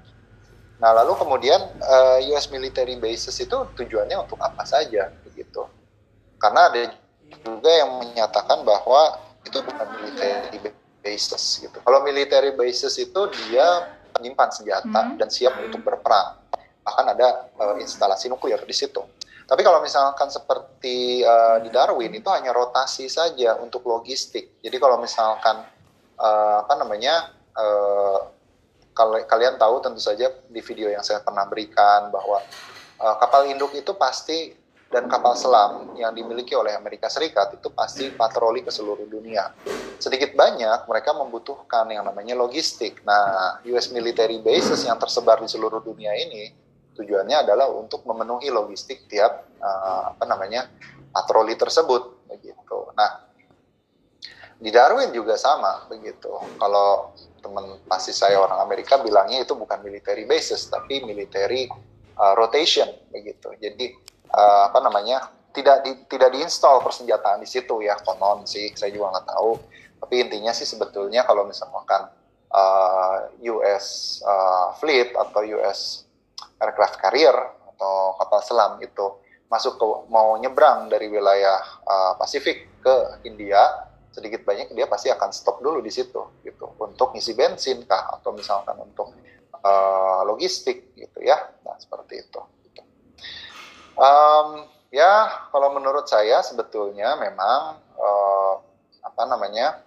Nah lalu kemudian uh, eh, US military bases itu tujuannya untuk apa saja begitu? Karena ada juga yang menyatakan bahwa itu bukan military bases gitu. Kalau military bases itu dia menyimpan senjata hmm. dan siap untuk berperang. Bahkan ada uh, instalasi nuklir di situ. Tapi kalau misalkan seperti uh, di Darwin itu hanya rotasi saja untuk logistik. Jadi kalau misalkan uh, apa namanya uh, kalau kalian tahu tentu saja di video yang saya pernah berikan bahwa uh, kapal induk itu pasti dan kapal selam yang dimiliki oleh Amerika Serikat itu pasti patroli ke seluruh dunia. Sedikit banyak mereka membutuhkan yang namanya logistik. Nah, US military bases yang tersebar di seluruh dunia ini tujuannya adalah untuk memenuhi logistik tiap uh, apa namanya patroli tersebut begitu. Nah, di Darwin juga sama begitu. Kalau teman pasti saya orang Amerika bilangnya itu bukan military bases tapi military uh, rotation begitu. Jadi uh, apa namanya tidak di, tidak diinstal persenjataan di situ ya konon sih saya juga nggak tahu tapi intinya sih sebetulnya kalau misalkan uh, US uh, fleet atau US aircraft carrier atau kapal selam itu masuk ke mau nyebrang dari wilayah uh, Pasifik ke India sedikit banyak dia pasti akan stop dulu di situ gitu. Untuk ngisi bensin kah atau misalkan untuk uh, logistik gitu ya. Nah seperti itu. Um, ya, kalau menurut saya sebetulnya memang uh, apa namanya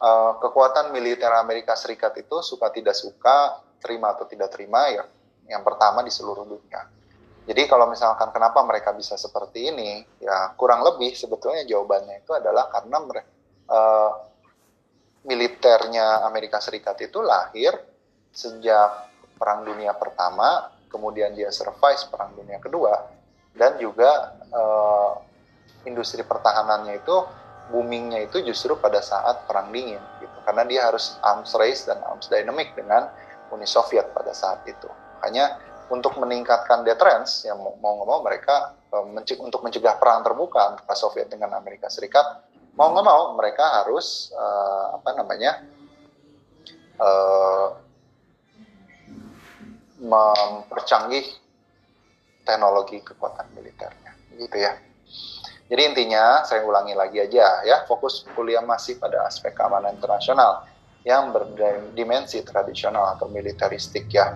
uh, kekuatan militer Amerika Serikat itu suka tidak suka, terima atau tidak terima ya, yang pertama di seluruh dunia. Jadi kalau misalkan kenapa mereka bisa seperti ini, ya kurang lebih sebetulnya jawabannya itu adalah karena uh, militernya Amerika Serikat itu lahir sejak Perang Dunia Pertama kemudian dia survive perang dunia kedua dan juga uh, industri pertahanannya itu boomingnya itu justru pada saat perang dingin gitu. Karena dia harus arms race dan arms dynamic dengan Uni Soviet pada saat itu. Hanya untuk meningkatkan deterrence yang mau nggak mau mereka uh, untuk mencegah perang terbuka antara Soviet dengan Amerika Serikat mau nggak mau mereka harus uh, apa namanya uh, mempercanggih teknologi kekuatan militernya gitu ya. Jadi intinya saya ulangi lagi aja ya fokus kuliah masih pada aspek keamanan internasional yang berdimensi tradisional atau militeristik ya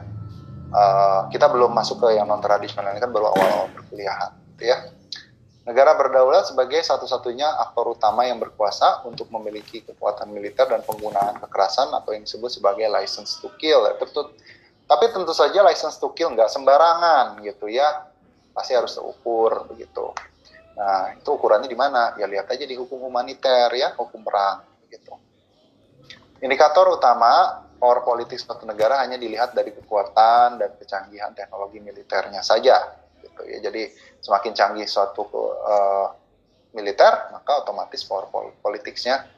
uh, kita belum masuk ke yang non tradisional ini kan baru awal-awal perkuliahan gitu ya Negara berdaulat sebagai satu-satunya aktor utama yang berkuasa untuk memiliki kekuatan militer dan penggunaan kekerasan atau yang disebut sebagai license to kill. Itu tapi tentu saja license to kill nggak sembarangan gitu ya. Pasti harus terukur begitu. Nah, itu ukurannya di mana? Ya lihat aja di hukum humaniter ya, hukum perang gitu. Indikator utama power politik suatu negara hanya dilihat dari kekuatan dan kecanggihan teknologi militernya saja gitu ya. Jadi semakin canggih suatu uh, militer, maka otomatis power politiknya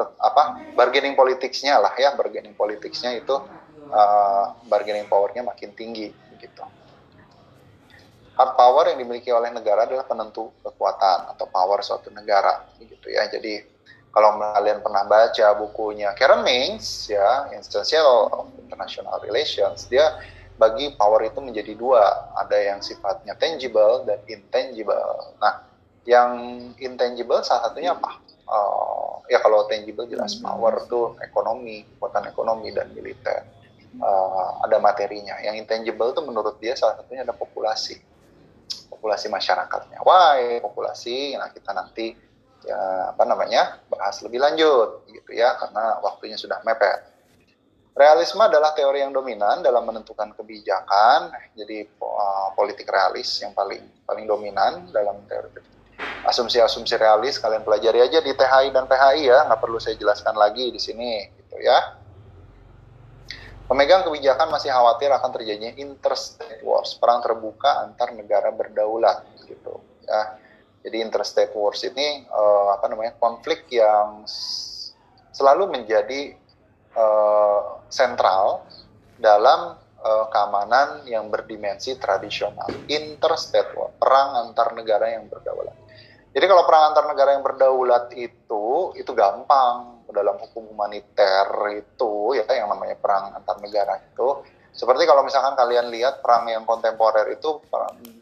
apa bargaining politiknya lah ya bargaining politiknya itu uh, bargaining powernya makin tinggi gitu. Hard power yang dimiliki oleh negara adalah penentu kekuatan atau power suatu negara gitu ya. Jadi kalau kalian pernah baca bukunya Karen Mings ya Essential of International Relations dia bagi power itu menjadi dua ada yang sifatnya tangible dan intangible nah yang intangible salah satunya apa uh, ya kalau tangible jelas power itu ekonomi kekuatan ekonomi dan militer uh, ada materinya. Yang intangible itu menurut dia salah satunya ada populasi, populasi masyarakatnya. Why populasi? Nah kita nanti ya apa namanya bahas lebih lanjut gitu ya karena waktunya sudah mepet. Realisme adalah teori yang dominan dalam menentukan kebijakan. Jadi uh, politik realis yang paling paling dominan dalam teori asumsi-asumsi realis kalian pelajari aja di THI dan PHI ya nggak perlu saya jelaskan lagi di sini gitu ya Pemegang kebijakan masih khawatir akan terjadinya interstate wars, perang terbuka antar negara berdaulat gitu ya. Jadi interstate wars ini uh, apa namanya konflik yang selalu menjadi uh, sentral dalam uh, keamanan yang berdimensi tradisional. Interstate war, perang antar negara yang berdaulat. Jadi kalau perang antar negara yang berdaulat itu itu gampang dalam hukum humaniter itu ya yang namanya perang antar negara itu seperti kalau misalkan kalian lihat perang yang kontemporer itu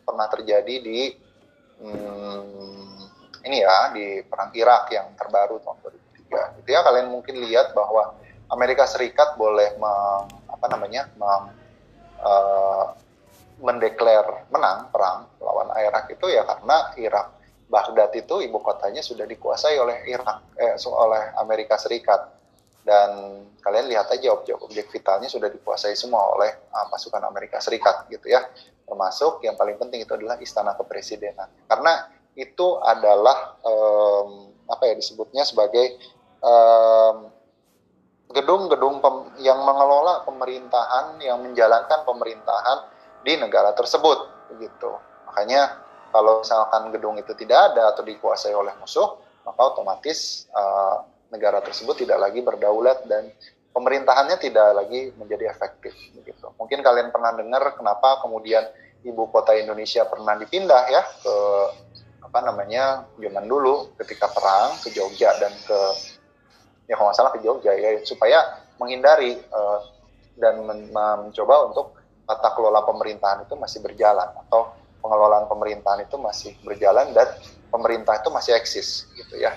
pernah terjadi di hmm, ini ya di perang Irak yang terbaru tahun 2003 itu ya kalian mungkin lihat bahwa Amerika Serikat boleh meng, apa namanya meng, uh, mendeklar menang perang lawan Irak itu ya karena Irak Baghdad itu ibu kotanya sudah dikuasai oleh Irak, eh, oleh Amerika Serikat. dan kalian lihat aja objek-objek vitalnya sudah dikuasai semua oleh uh, pasukan Amerika Serikat gitu ya termasuk yang paling penting itu adalah istana kepresidenan. Karena itu adalah um, apa ya disebutnya sebagai gedung-gedung um, yang mengelola pemerintahan yang menjalankan pemerintahan di negara tersebut begitu. Makanya kalau misalkan gedung itu tidak ada atau dikuasai oleh musuh maka otomatis uh, negara tersebut tidak lagi berdaulat dan pemerintahannya tidak lagi menjadi efektif begitu. Mungkin kalian pernah dengar kenapa kemudian ibu kota Indonesia pernah dipindah ya ke apa namanya zaman dulu ketika perang ke Jogja dan ke ya kalau salah ke Jogja ya supaya menghindari uh, dan men mencoba untuk tata kelola pemerintahan itu masih berjalan atau pengelolaan pemerintahan itu masih berjalan dan pemerintah itu masih eksis gitu ya.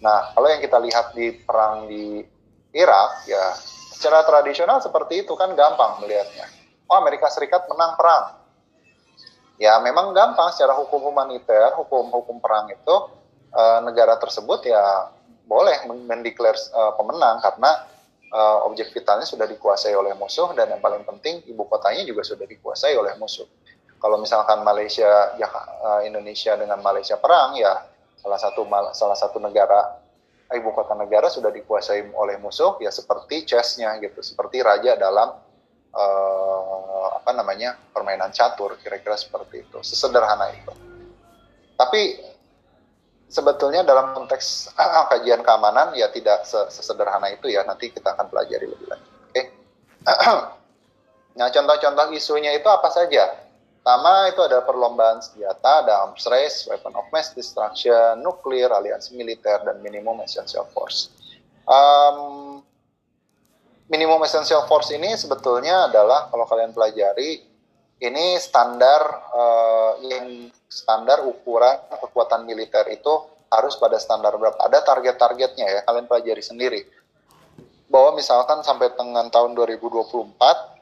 Nah, kalau yang kita lihat di perang di Irak ya secara tradisional seperti itu kan gampang melihatnya. Oh, Amerika Serikat menang perang. Ya, memang gampang secara hukum humaniter, hukum-hukum perang itu e, negara tersebut ya boleh mendeklar e, pemenang karena e, objek vitalnya sudah dikuasai oleh musuh dan yang paling penting ibu kotanya juga sudah dikuasai oleh musuh kalau misalkan Malaysia ya Indonesia dengan Malaysia perang ya salah satu salah satu negara ibu kota negara sudah dikuasai oleh musuh ya seperti chessnya gitu seperti raja dalam uh, apa namanya permainan catur kira-kira seperti itu. Sesederhana itu. Tapi sebetulnya dalam konteks uh, [CLEARS THROAT] kajian keamanan ya tidak sesederhana itu ya. Nanti kita akan pelajari lebih lanjut. Oke? Okay? [CLEARS THROAT] nah contoh-contoh isunya itu apa saja Pertama itu ada perlombaan senjata, ada arms race, weapon of mass destruction, nuklir, aliansi militer, dan minimum essential force. Um, minimum essential force ini sebetulnya adalah kalau kalian pelajari ini standar uh, yang standar ukuran kekuatan militer itu harus pada standar berapa? Ada target-targetnya ya, kalian pelajari sendiri. Bahwa misalkan sampai dengan tahun 2024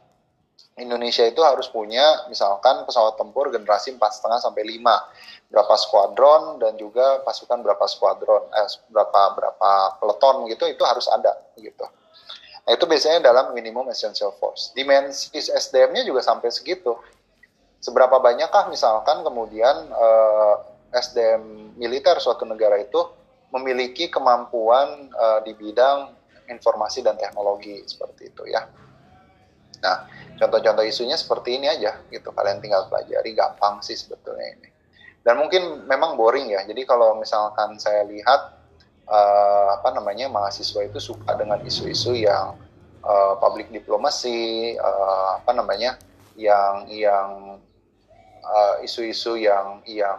Indonesia itu harus punya misalkan pesawat tempur generasi 4,5 sampai 5 berapa skuadron dan juga pasukan berapa skuadron eh, berapa berapa peleton gitu itu harus ada gitu. Nah, itu biasanya dalam minimum essential force. Dimensi SDM-nya juga sampai segitu. Seberapa banyakkah misalkan kemudian eh, SDM militer suatu negara itu memiliki kemampuan eh, di bidang informasi dan teknologi seperti itu ya. Nah, contoh-contoh isunya seperti ini aja gitu. Kalian tinggal pelajari, gampang sih sebetulnya ini. Dan mungkin memang boring ya. Jadi kalau misalkan saya lihat uh, apa namanya mahasiswa itu suka dengan isu-isu yang uh, public diplomacy, uh, apa namanya yang yang isu-isu uh, yang yang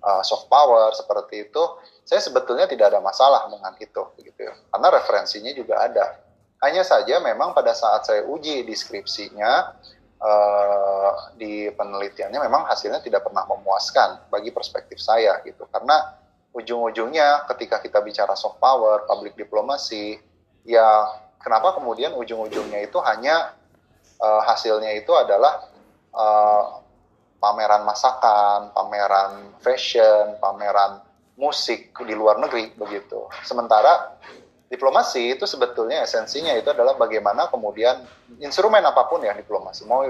uh, soft power seperti itu, saya sebetulnya tidak ada masalah dengan itu, gitu ya. Karena referensinya juga ada hanya saja memang pada saat saya uji deskripsinya uh, di penelitiannya memang hasilnya tidak pernah memuaskan bagi perspektif saya gitu. Karena ujung-ujungnya ketika kita bicara soft power, public diplomacy, ya kenapa kemudian ujung-ujungnya itu hanya uh, hasilnya itu adalah uh, pameran masakan, pameran fashion, pameran musik di luar negeri begitu. Sementara diplomasi itu sebetulnya esensinya itu adalah bagaimana kemudian instrumen apa pun ya diplomasi mau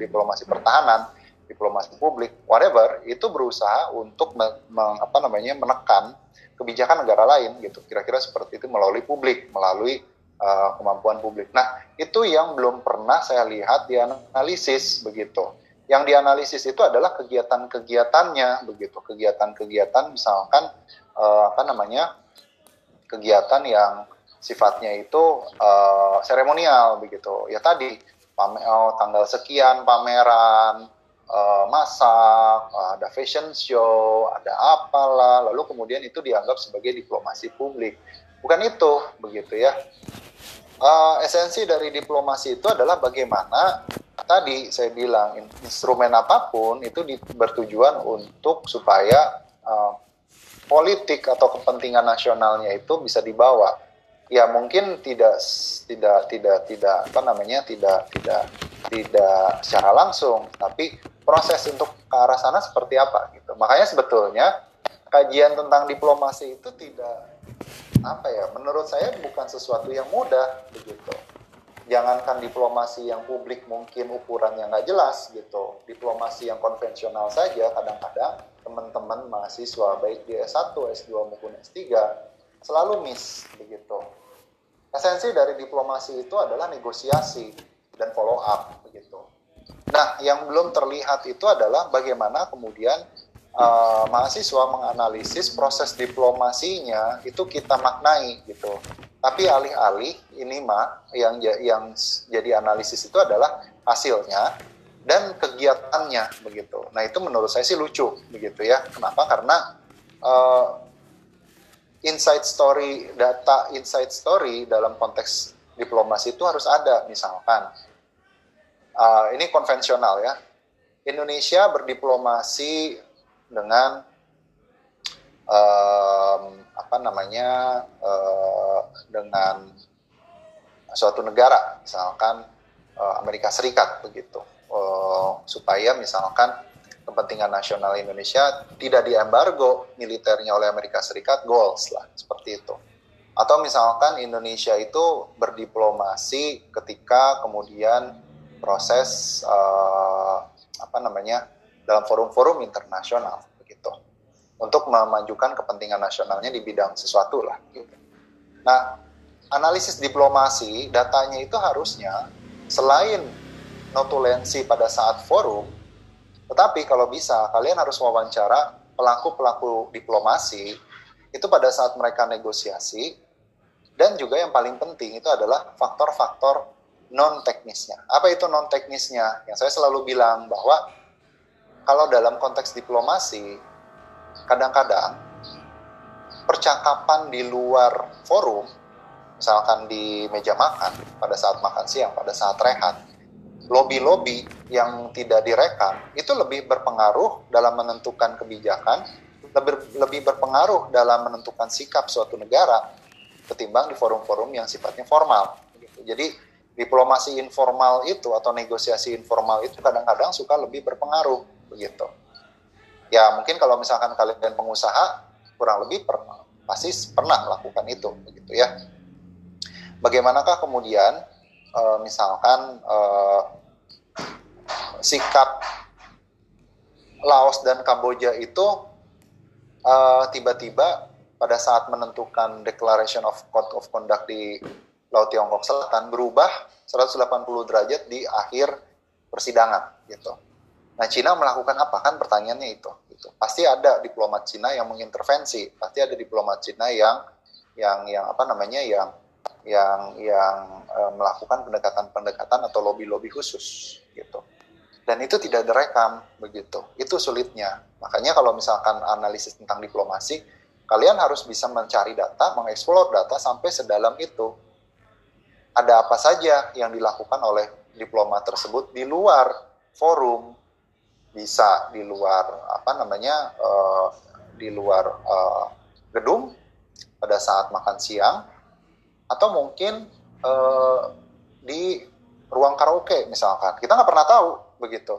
diplomasi pertahanan diplomasi publik whatever itu berusaha untuk me, me, apa namanya menekan kebijakan negara lain gitu. Kira-kira seperti itu melalui publik melalui uh, kemampuan publik. Nah itu yang belum pernah saya lihat dianalisis begitu. Yang dianalisis itu adalah kegiatan-kegiatannya begitu. Kegiatan-kegiatan misalkan uh, apa namanya kegiatan yang sifatnya itu uh, seremonial begitu. Ya tadi pamer, oh, tanggal sekian pameran, uh, masak, uh, ada fashion show, ada apalah, lalu kemudian itu dianggap sebagai diplomasi publik. Bukan itu begitu ya. Uh, esensi dari diplomasi itu adalah bagaimana tadi saya bilang instrumen apa pun itu bertujuan untuk supaya uh, politik atau kepentingan nasionalnya itu bisa dibawa. Ya mungkin tidak tidak tidak tidak apa namanya tidak tidak tidak secara langsung tapi proses untuk ke arah sana seperti apa gitu. Makanya sebetulnya kajian tentang diplomasi itu tidak apa ya menurut saya bukan sesuatu yang mudah begitu jangankan diplomasi yang publik mungkin ukurannya nggak jelas gitu. Diplomasi yang konvensional saja kadang-kadang teman-teman mahasiswa baik di S1, S2 maupun S3 selalu miss begitu. Esensi dari diplomasi itu adalah negosiasi dan follow up begitu. Nah yang belum terlihat itu adalah bagaimana kemudian uh, mahasiswa menganalisis proses diplomasinya itu kita maknai gitu. Tapi alih-alih ini mah yang yang jadi analisis itu adalah hasilnya dan kegiatannya begitu. Nah itu menurut saya sih lucu begitu ya. Kenapa? Karena uh, inside story, data inside story dalam konteks diplomasi itu harus ada. Misalkan uh, ini konvensional ya. Indonesia berdiplomasi dengan um, apa namanya uh, dengan suatu negara, misalkan uh, Amerika Serikat begitu, uh, supaya misalkan kepentingan nasional Indonesia tidak diembargo militernya oleh Amerika Serikat, goals lah seperti itu. Atau misalkan Indonesia itu berdiplomasi ketika kemudian proses uh, apa namanya dalam forum-forum internasional begitu untuk memajukan kepentingan nasionalnya di bidang sesuatu lah gitu. Nah, analisis diplomasi datanya itu harusnya selain notulensi pada saat forum, tetapi kalau bisa kalian harus wawancara pelaku-pelaku diplomasi itu pada saat mereka negosiasi dan juga yang paling penting itu adalah faktor-faktor non teknisnya. Apa itu non teknisnya? Yang saya selalu bilang bahwa kalau dalam konteks diplomasi, kadang-kadang percakapan di luar forum, misalkan di meja makan, pada saat makan siang, pada saat rehat, lobby-lobby yang tidak direkam, itu lebih berpengaruh dalam menentukan kebijakan, lebih, lebih berpengaruh dalam menentukan sikap suatu negara, ketimbang di forum-forum yang sifatnya formal. Jadi, diplomasi informal itu atau negosiasi informal itu kadang-kadang suka lebih berpengaruh begitu. Ya mungkin kalau misalkan kalian pengusaha kurang lebih per, pasti pernah melakukan itu begitu ya. Bagaimanakah kemudian e, misalkan e, sikap Laos dan Kamboja itu eh, tiba-tiba pada saat menentukan Declaration of Code of Conduct di Laut Tiongkok Selatan berubah 180 derajat di akhir persidangan gitu. Nah, Cina melakukan apa? Kan pertanyaannya itu. Gitu. Pasti ada diplomat Cina yang mengintervensi, pasti ada diplomat Cina yang yang yang apa namanya yang yang yang e, melakukan pendekatan-pendekatan atau lobby-lobby khusus gitu. Dan itu tidak direkam begitu. Itu sulitnya. Makanya kalau misalkan analisis tentang diplomasi, kalian harus bisa mencari data, mengeksplor data sampai sedalam itu. Ada apa saja yang dilakukan oleh diplomat tersebut di luar forum bisa di luar apa namanya uh, di luar uh, gedung pada saat makan siang atau mungkin uh, di ruang karaoke misalkan. Kita nggak pernah tahu begitu.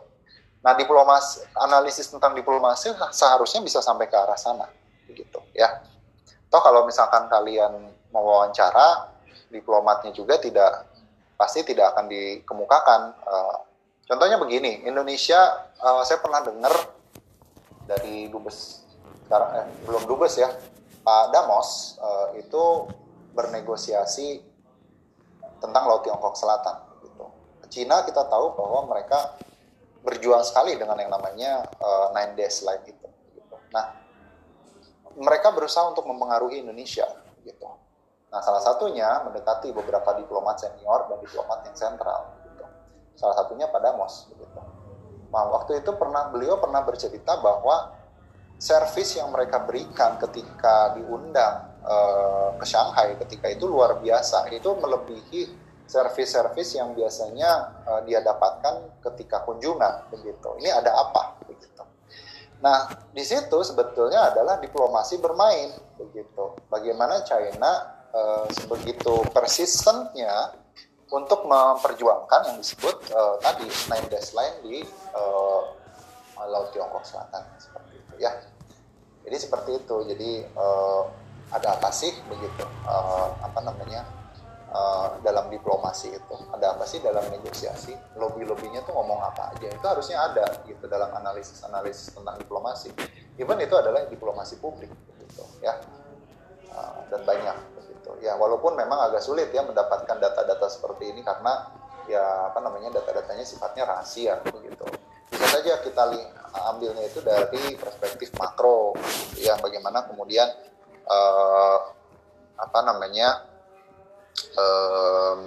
Nah diplomasi analisis tentang diplomasi seharusnya bisa sampai ke arah sana begitu ya. Toh kalau misalkan kalian mau wawancara diplomatnya juga tidak pasti tidak akan dikemukakan uh, Contohnya begini, Indonesia uh, saya pernah dengar dari dubes sekarang eh, belum dubes ya, Pak Damos uh, itu bernegosiasi tentang Laut Tiongkok Selatan. Gitu. Cina kita tahu bahwa mereka berjuang sekali dengan yang namanya uh, Nine Days Line itu. Gitu. Nah, mereka berusaha untuk mempengaruhi Indonesia. Gitu. Nah, salah satunya mendekati beberapa diplomat senior dan diplomat yang sentral salah satunya pada Mos begitu. Nah, waktu itu pernah beliau pernah bercerita bahwa servis yang mereka berikan ketika diundang uh, ke Shanghai ketika itu luar biasa itu melebihi servis-servis yang biasanya uh, dia dapatkan ketika kunjungan begitu. Ini ada apa begitu. Nah, di situ sebetulnya adalah diplomasi bermain begitu. Bagaimana China uh, sebegitu persistentnya untuk memperjuangkan yang disebut uh, tadi nine dash line di uh, Laut Tiongkok Selatan. Seperti itu ya. Jadi seperti itu. Jadi uh, ada apa sih begitu? Uh, apa namanya? Uh, dalam diplomasi itu. Ada apa sih dalam negosiasi? Lobby lobbynya tuh ngomong apa aja? Itu harusnya ada gitu dalam analisis analisis tentang diplomasi. Even itu adalah diplomasi publik gitu ya. Uh, dan banyak begitu ya walaupun memang agak sulit ya mendapatkan data-data seperti ini karena ya apa namanya data-datanya sifatnya rahasia begitu bisa saja kita ambilnya itu dari perspektif makro gitu ya bagaimana kemudian uh, apa namanya um,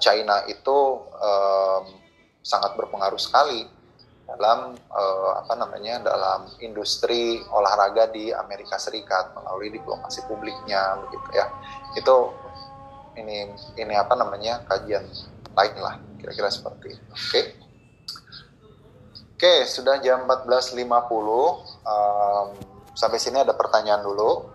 China itu um, sangat berpengaruh sekali dalam uh, apa namanya dalam industri olahraga di Amerika Serikat melalui diplomasi publiknya begitu ya. Itu ini ini apa namanya kajian lain lah kira-kira seperti itu. Oke? Okay? oke sudah jam 14.50 um, sampai sini ada pertanyaan dulu